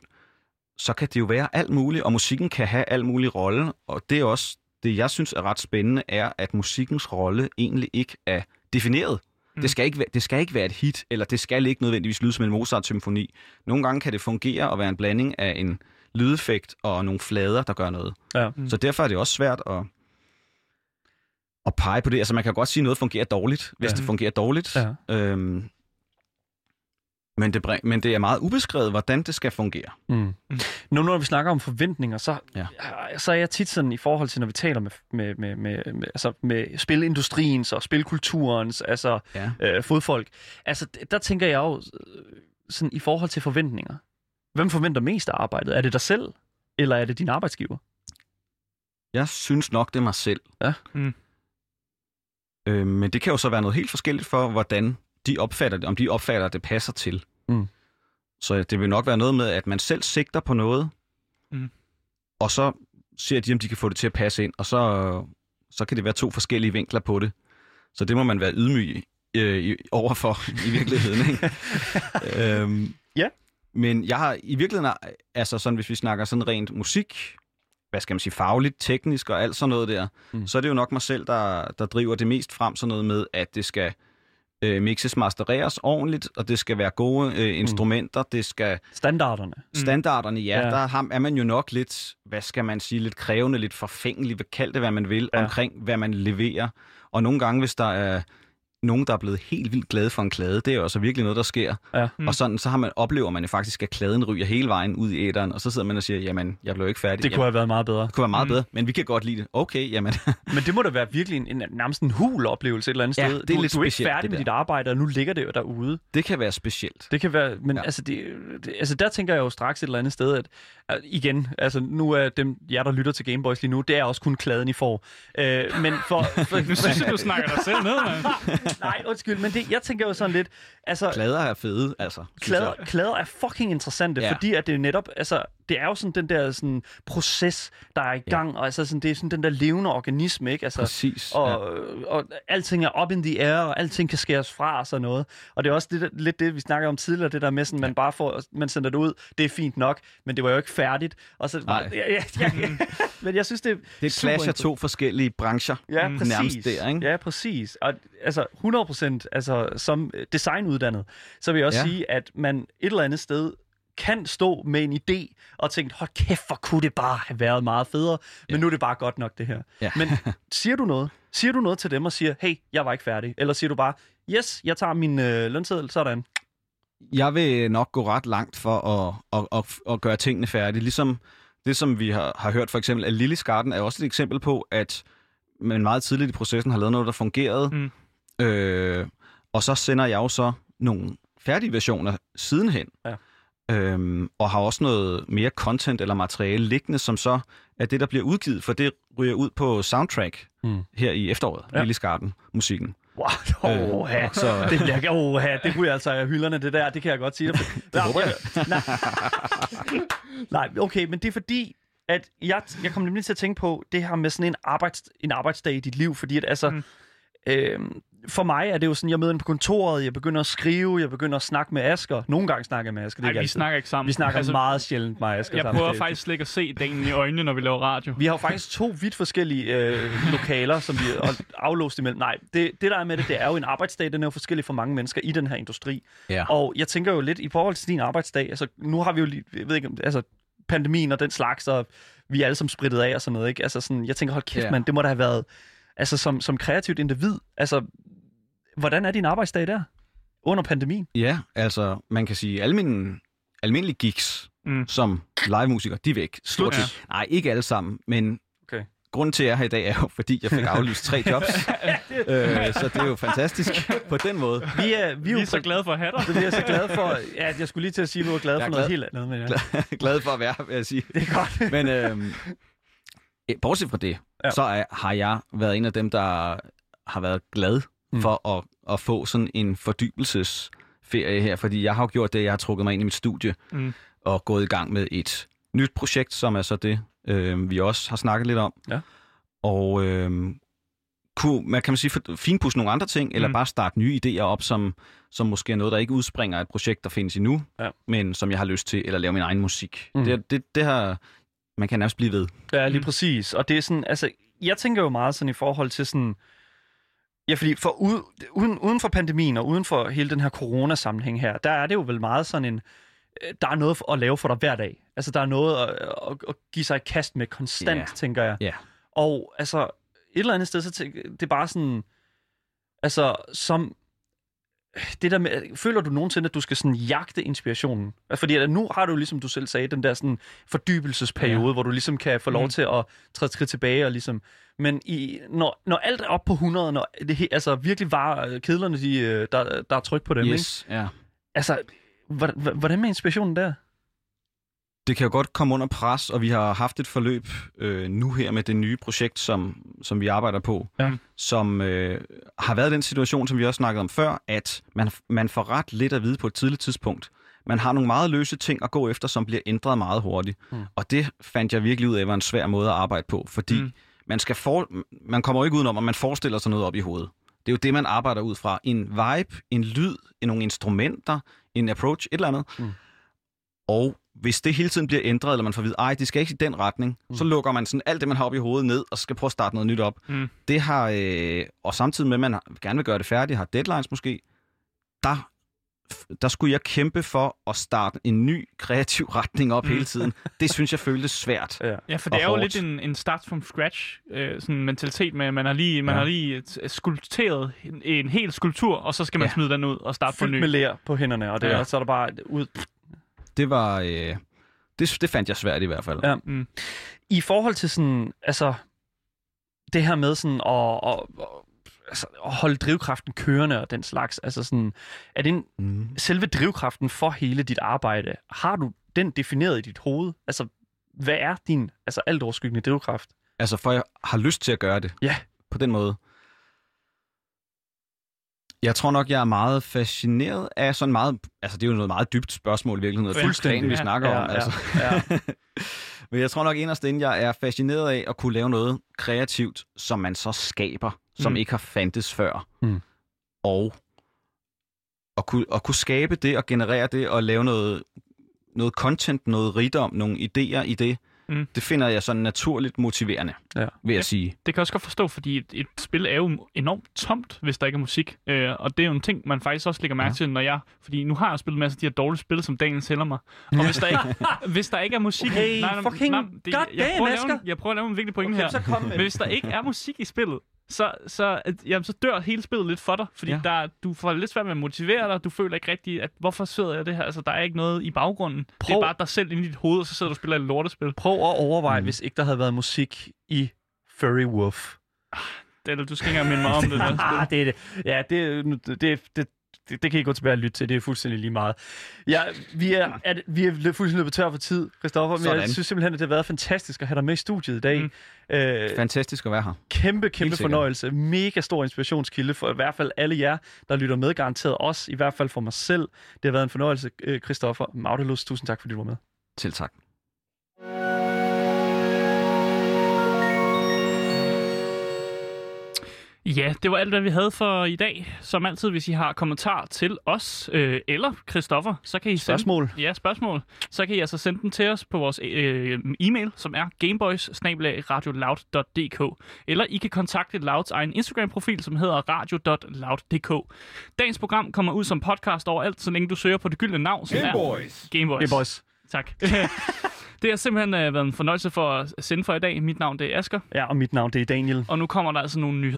så kan det jo være alt muligt, og musikken kan have alt mulig rolle, og det er også det, jeg synes er ret spændende, er, at musikkens rolle egentlig ikke er defineret. Mm. Det, skal ikke være, det skal ikke være et hit, eller det skal ikke nødvendigvis lyde som en Mozart-symfoni. Nogle gange kan det fungere og være en blanding af en lydeffekt og nogle flader, der gør noget. Ja. Mm. Så derfor er det også svært at, at pege på det. Altså man kan godt sige, at noget fungerer dårligt, hvis ja. det fungerer dårligt. Ja. Øhm, men, det, bring- men det er meget ubeskrevet, hvordan det skal fungere. Mm. Nu når vi snakker om forventninger, så, Ja. så er jeg tit sådan i forhold til, når vi taler med, med, med, med, med, altså med spilindustriens og spilkulturens, altså Ja. øh, fodfolk, altså der tænker jeg jo øh, sådan i forhold til forventninger. Hvem forventer mest af arbejdet? Er det dig selv, eller er det din arbejdsgiver? Jeg synes nok, det er mig selv. Ja. Mm. Øh, men det kan jo så være noget helt forskelligt for, hvordan de opfatter det, om de opfatter, at det passer til. Mm. Så det vil nok være noget med, at man selv sigter på noget, Mm. og så ser de, om de kan få det til at passe ind, og så, så kan det være to forskellige vinkler på det. Så det må man være ydmyg øh, i- overfor i virkeligheden. Ikke? øhm, Ja. Men jeg har i virkeligheden, altså sådan, hvis vi snakker sådan rent musik, hvad skal man sige, fagligt, teknisk og alt sådan noget der, Mm. mm. så er det jo nok mig selv, der, der driver det mest frem sådan noget med, at det skal øh, mixes, mastereres ordentligt, og det skal være gode øh, instrumenter, det skal Standarderne. standarderne, ja, Ja. der har- er man jo nok lidt, hvad skal man sige, lidt krævende, lidt forfængelig, kald det, hvad man vil, ja. omkring, hvad man leverer. Og nogle gange, hvis der er nogen, der er blevet helt vildt glade for en klade, det er jo også virkelig noget, der sker. Ja. Mm. Og sådan, så har man, oplever man jo faktisk, at kladen ryger hele vejen ud i æderen, og så sidder man og siger, jamen, jeg blev ikke færdig. Det kunne jamen, have været meget bedre. det kunne være meget Mm. bedre, men vi kan godt lide det. Okay, jamen, Men det må da være virkelig en, en nærmest en hul oplevelse et eller andet Ja, sted. det er du, lidt du er ikke specielt, færdig med dit arbejde, og nu ligger det jo derude. det kan være specielt. Det kan være, men ja. Altså, det, det, altså der tænker jeg jo straks et eller andet sted, at igen, altså nu er dem, jer der lytter til Gameboys lige nu, det er også kun kladen, I får. Øh, men for... for Nu synes jeg, du snakker dig selv ned, mand. nej, undskyld, men det, jeg tænker jo sådan lidt, altså... Klader er fede, altså. jeg. klæder er fucking interessante, ja. Fordi at det er netop, altså, det er jo sådan den der sådan, proces, der er i Ja. gang, og altså sådan, det er sådan den der levende organisme, ikke? Altså, Præcis. og, ja. og alting er up in the air, og alting kan skæres fra og sådan noget. Og det er også det, der- lidt det, vi snakker om tidligere, det der med, sådan, man bare får, man sender det ud, det er fint nok, men det var jo ikke færdigt. Og så, Nej. ja, ja, ja, ja. men jeg synes, det, Det er et super clash af to forskellige brancher. Ja, Mm. præcis. Nærmest der, ikke? Ja, præcis. Og altså 100% altså, som designuddannet, så vil jeg også ja. Ja. sige, at man et eller andet sted kan stå med en idé og tænke, hold kæft, hvor kunne det bare have været meget federe, men Ja. nu er det bare godt nok det her. Ja. Men siger du noget? Siger du noget til dem og siger, hey, jeg var ikke færdig? Eller siger du bare, yes, jeg tager min øh, lønseddel, sådan. Jeg vil nok gå ret langt for at, at, at, at gøre tingene færdige. Ligesom det, som vi har, har hørt for eksempel, at Lillys Garden er også et eksempel på, at man meget tidligt i processen har lavet noget, der fungerede. Mm. Øh, og så sender jeg jo så nogle færdige versioner sidenhen. Ja. Øhm, og har også noget mere content eller materiale liggende, som så er det, der bliver udgivet, for det ryger ud på soundtrack Mm. her i efteråret, Ja. Lillys Garden, musikken. Wow, Øh, oh, ja. så- det bliver oh, det ryger altså af hylderne, det der, det kan jeg godt sige dig. det håber jeg. Nej, okay, men det er fordi, at jeg, jeg kom nemlig til at tænke på det her med sådan en, arbejds, en arbejdsdag i dit liv, fordi at altså, mm. Mm. øh, for mig er det jo sådan, jeg møder ind på kontoret, jeg begynder at skrive, jeg begynder at snakke med Asger. Nogle gange snakker jeg med Asger, det er ikke vi altid. snakker ikke sammen. vi snakker altså, meget sjældent med Asger Jeg sammen. prøver faktisk slet ikke at se dagen i øjnene, når vi laver radio. vi har jo faktisk to vidt forskellige øh, lokaler, som vi er aflåst imellem. Nej, det, det der er med det, det er jo en arbejdsdag, den er jo forskellig for mange mennesker i den her industri. Ja. Og jeg tænker jo lidt i forhold til din arbejdsdag, altså nu har vi jo lige, jeg ved ikke, om- altså pandemien og den slags, og vi er alle sammen spritet af og sådan noget, ikke? Altså sådan, jeg tænker, hold kæft, Ja. mand, det må da have været, altså som, som kreativt individ, altså, hvordan er din arbejdsdag der? Under pandemien? Ja, altså man kan sige, alle mine almindelige gigs Mm. som live-musiker, de er væk. Stort Ja. set. Nej, ikke alle sammen, men Okay. grunden til, at jeg er her i dag, er jo, fordi jeg fik aflyst tre jobs. øh, så det er jo fantastisk på den måde. Vi er, vi Vi er, er jo så glade for at have dig. det er så glad for. Ja, jeg skulle lige til at sige, at du var glad Jeg for er noget glad. helt andet. Men ja. Glad for at være her, vil jeg sige. Det er godt. Men eh, bortset fra det, ja. så er, har jeg været en af dem, der har været glad Mm. for at, at få sådan en fordybelsesferie her, fordi jeg har jo gjort det, jeg har trukket mig ind i mit studie, Mm. og gået i gang med et nyt projekt, som er så det, øh, vi også har snakket lidt om. Ja. Og øh, kunne, man kan man sige, finpudse nogle andre ting, eller Mm. bare starte nye idéer op, som, som måske er noget, der ikke udspringer af et projekt, der findes endnu, Ja. men som jeg har lyst til, eller lave min egen musik. Mm. Det, det, det har, man kan nærmest blive ved. Ja, lige Mm. præcis. Og det er sådan, altså, jeg tænker jo meget sådan i forhold til sådan, ja, fordi for ud, uden, uden for pandemien og uden for hele den her coronasammenhæng her, der er det jo vel meget sådan en, øh, der er noget at lave for dig hver dag. Altså, der er noget at, at, at give sig i kast med konstant, Ja. tænker jeg. Ja. Og altså, et eller andet sted, så tænker, det er bare sådan, altså, som, det der med, føler du nogensinde, at du skal sådan jagte inspirationen? Altså, Fordi at nu har du ligesom du selv sagde, den der sådan fordybelsesperiode, ja. hvor du ligesom kan få lov Mm. til at træde skridt tilbage og ligesom... Men i, når, når alt er op på 100, når det altså virkelig var øh, kedlerne, de, øh, der, der er tryk på dem, ikke? Yes, ja. Altså, hvordan, hvordan med inspirationen der? Det kan jo godt komme under pres, og vi har haft et forløb øh, nu her med det nye projekt, som, som vi arbejder på, Ja. som øh, har været den situation, som vi også snakkede om før, at man, man får ret lidt at vide på et tidligt tidspunkt. Man har nogle meget løse ting at gå efter, som bliver ændret meget hurtigt. Mm. Og det fandt jeg virkelig ud af, var en svær måde at arbejde på, fordi mm. man, skal for, man kommer jo ikke udenom, at man forestiller sig noget op i hovedet. Det er jo det, man arbejder ud fra. En vibe, en lyd, nogle instrumenter, en approach, et eller andet. Mm. Og hvis det hele tiden bliver ændret, eller man får at vide, ej, det skal ikke i den retning, Mm. så lukker man sådan alt det, man har op i hovedet ned, og skal prøve at starte noget nyt op. Mm. Det har, øh, og samtidig med, at man gerne vil gøre det færdigt, har deadlines måske, der, der skulle jeg kæmpe for at starte en ny kreativ retning op Mm. hele tiden. Det synes jeg føltes svært. Ja. Ja, for det er jo hårdt. lidt en, en start from scratch øh, sådan en mentalitet med, at man har lige, man Ja. har lige t- skulpteret en, en hel skulptur, og så skal man Ja. smide den ud og starte på Fyldt ny. med lær på hænderne, og, det, Ja. og så er der bare ud... Det var... Øh, det, det fandt jeg svært i hvert fald. Ja. Mm. I forhold til sådan, altså, det her med sådan at, at, altså, at holde drivkraften kørende og den slags, altså sådan, er det en, Mm. selve drivkraften for hele dit arbejde, har du den defineret i dit hoved? Altså, hvad er din altså alt drivkraft? Altså, for jeg har lyst til at gøre det. Ja. På den måde. Jeg tror nok, jeg er meget fascineret af sådan meget... Altså, det er jo noget meget dybt spørgsmål i virkeligheden. Noget Fuldstændig. fuldstændig, vi Ja. snakker Ja, om. ja, Altså. ja. Men jeg tror nok inderst inde, jeg er fascineret af at kunne lave noget kreativt, som man så skaber, som Mm. mm. ikke har fandtes før. Mm. Og at kunne, at kunne skabe det og generere det og lave noget, noget content, noget rigdom, nogle idéer i det, Mm. det finder jeg sådan naturligt motiverende, Ja. vil jeg Ja. sige. Det kan jeg også godt forstå, fordi et, et spil er jo enormt tomt, hvis der ikke er musik. Øh, og det er jo en ting, man faktisk også lægger mærke Ja. til, når jeg... Fordi nu har jeg spillet masser af de her dårlige spil, som Daniel sælger mig. Og hvis der ikke, hvis der ikke er musik... Hey, fucking jeg, goddamn, prøver at lave, Asger. en- jeg prøver at lave en vigtig pointe Okay, her. så kom med Men hvis der ikke er musik i spillet, så, så, at, jamen, så dør hele spillet lidt for dig. Fordi ja. Der, du får lidt svært med at motivere dig. Du føler ikke rigtigt, at hvorfor sidder jeg det her? Altså, der er ikke noget i baggrunden. Det Prøv- er bare dig selv inde i dit hoved, og så sidder du og spiller et lortespil. Prøv at overveje, mm. Hvis ikke der havde været musik i Furry Wolf. Det, eller, du skal ikke engang minde mig om det. Der ah, det er det. Ja, det, det, det, det, det, kan I gå tilbage og lytte til. Det er fuldstændig lige meget. Ja, vi er, er, vi er fuldstændig løbet tør for tid, Christoffer, men jeg Sådan. synes simpelthen, at det har været fantastisk at have dig med i studiet i dag. Mm. Øh, Fantastisk at være her. kæmpe, kæmpe fornøjelse. Mega stor inspirationskilde for i hvert fald alle jer, der lytter med, garanteret os, i hvert fald for mig selv. Det har været en fornøjelse, øh, Christoffer Maudelus. Tusind tak, fordi du var med. Til tak. Ja, det var alt, hvad vi havde for i dag. Som altid, hvis I har kommentar til os, øh, eller Christoffer, så kan I sende... Spørgsmål? Ja, spørgsmål. Så kan I altså sende dem til os på vores øh, e-mail, som er gameboys Eller I kan kontakte Louds egen Instagram-profil, som hedder radio.loud.dk. Dagens program kommer ud som podcast overalt, så længe du søger på det gyldne navn, som er Gameboys. Hey boys. Tak. det har simpelthen øh, været en fornøjelse for at sende for i dag. Mit navn det er Asker, Ja, og mit navn det er Daniel. og nu kommer der altså nogle nyheder.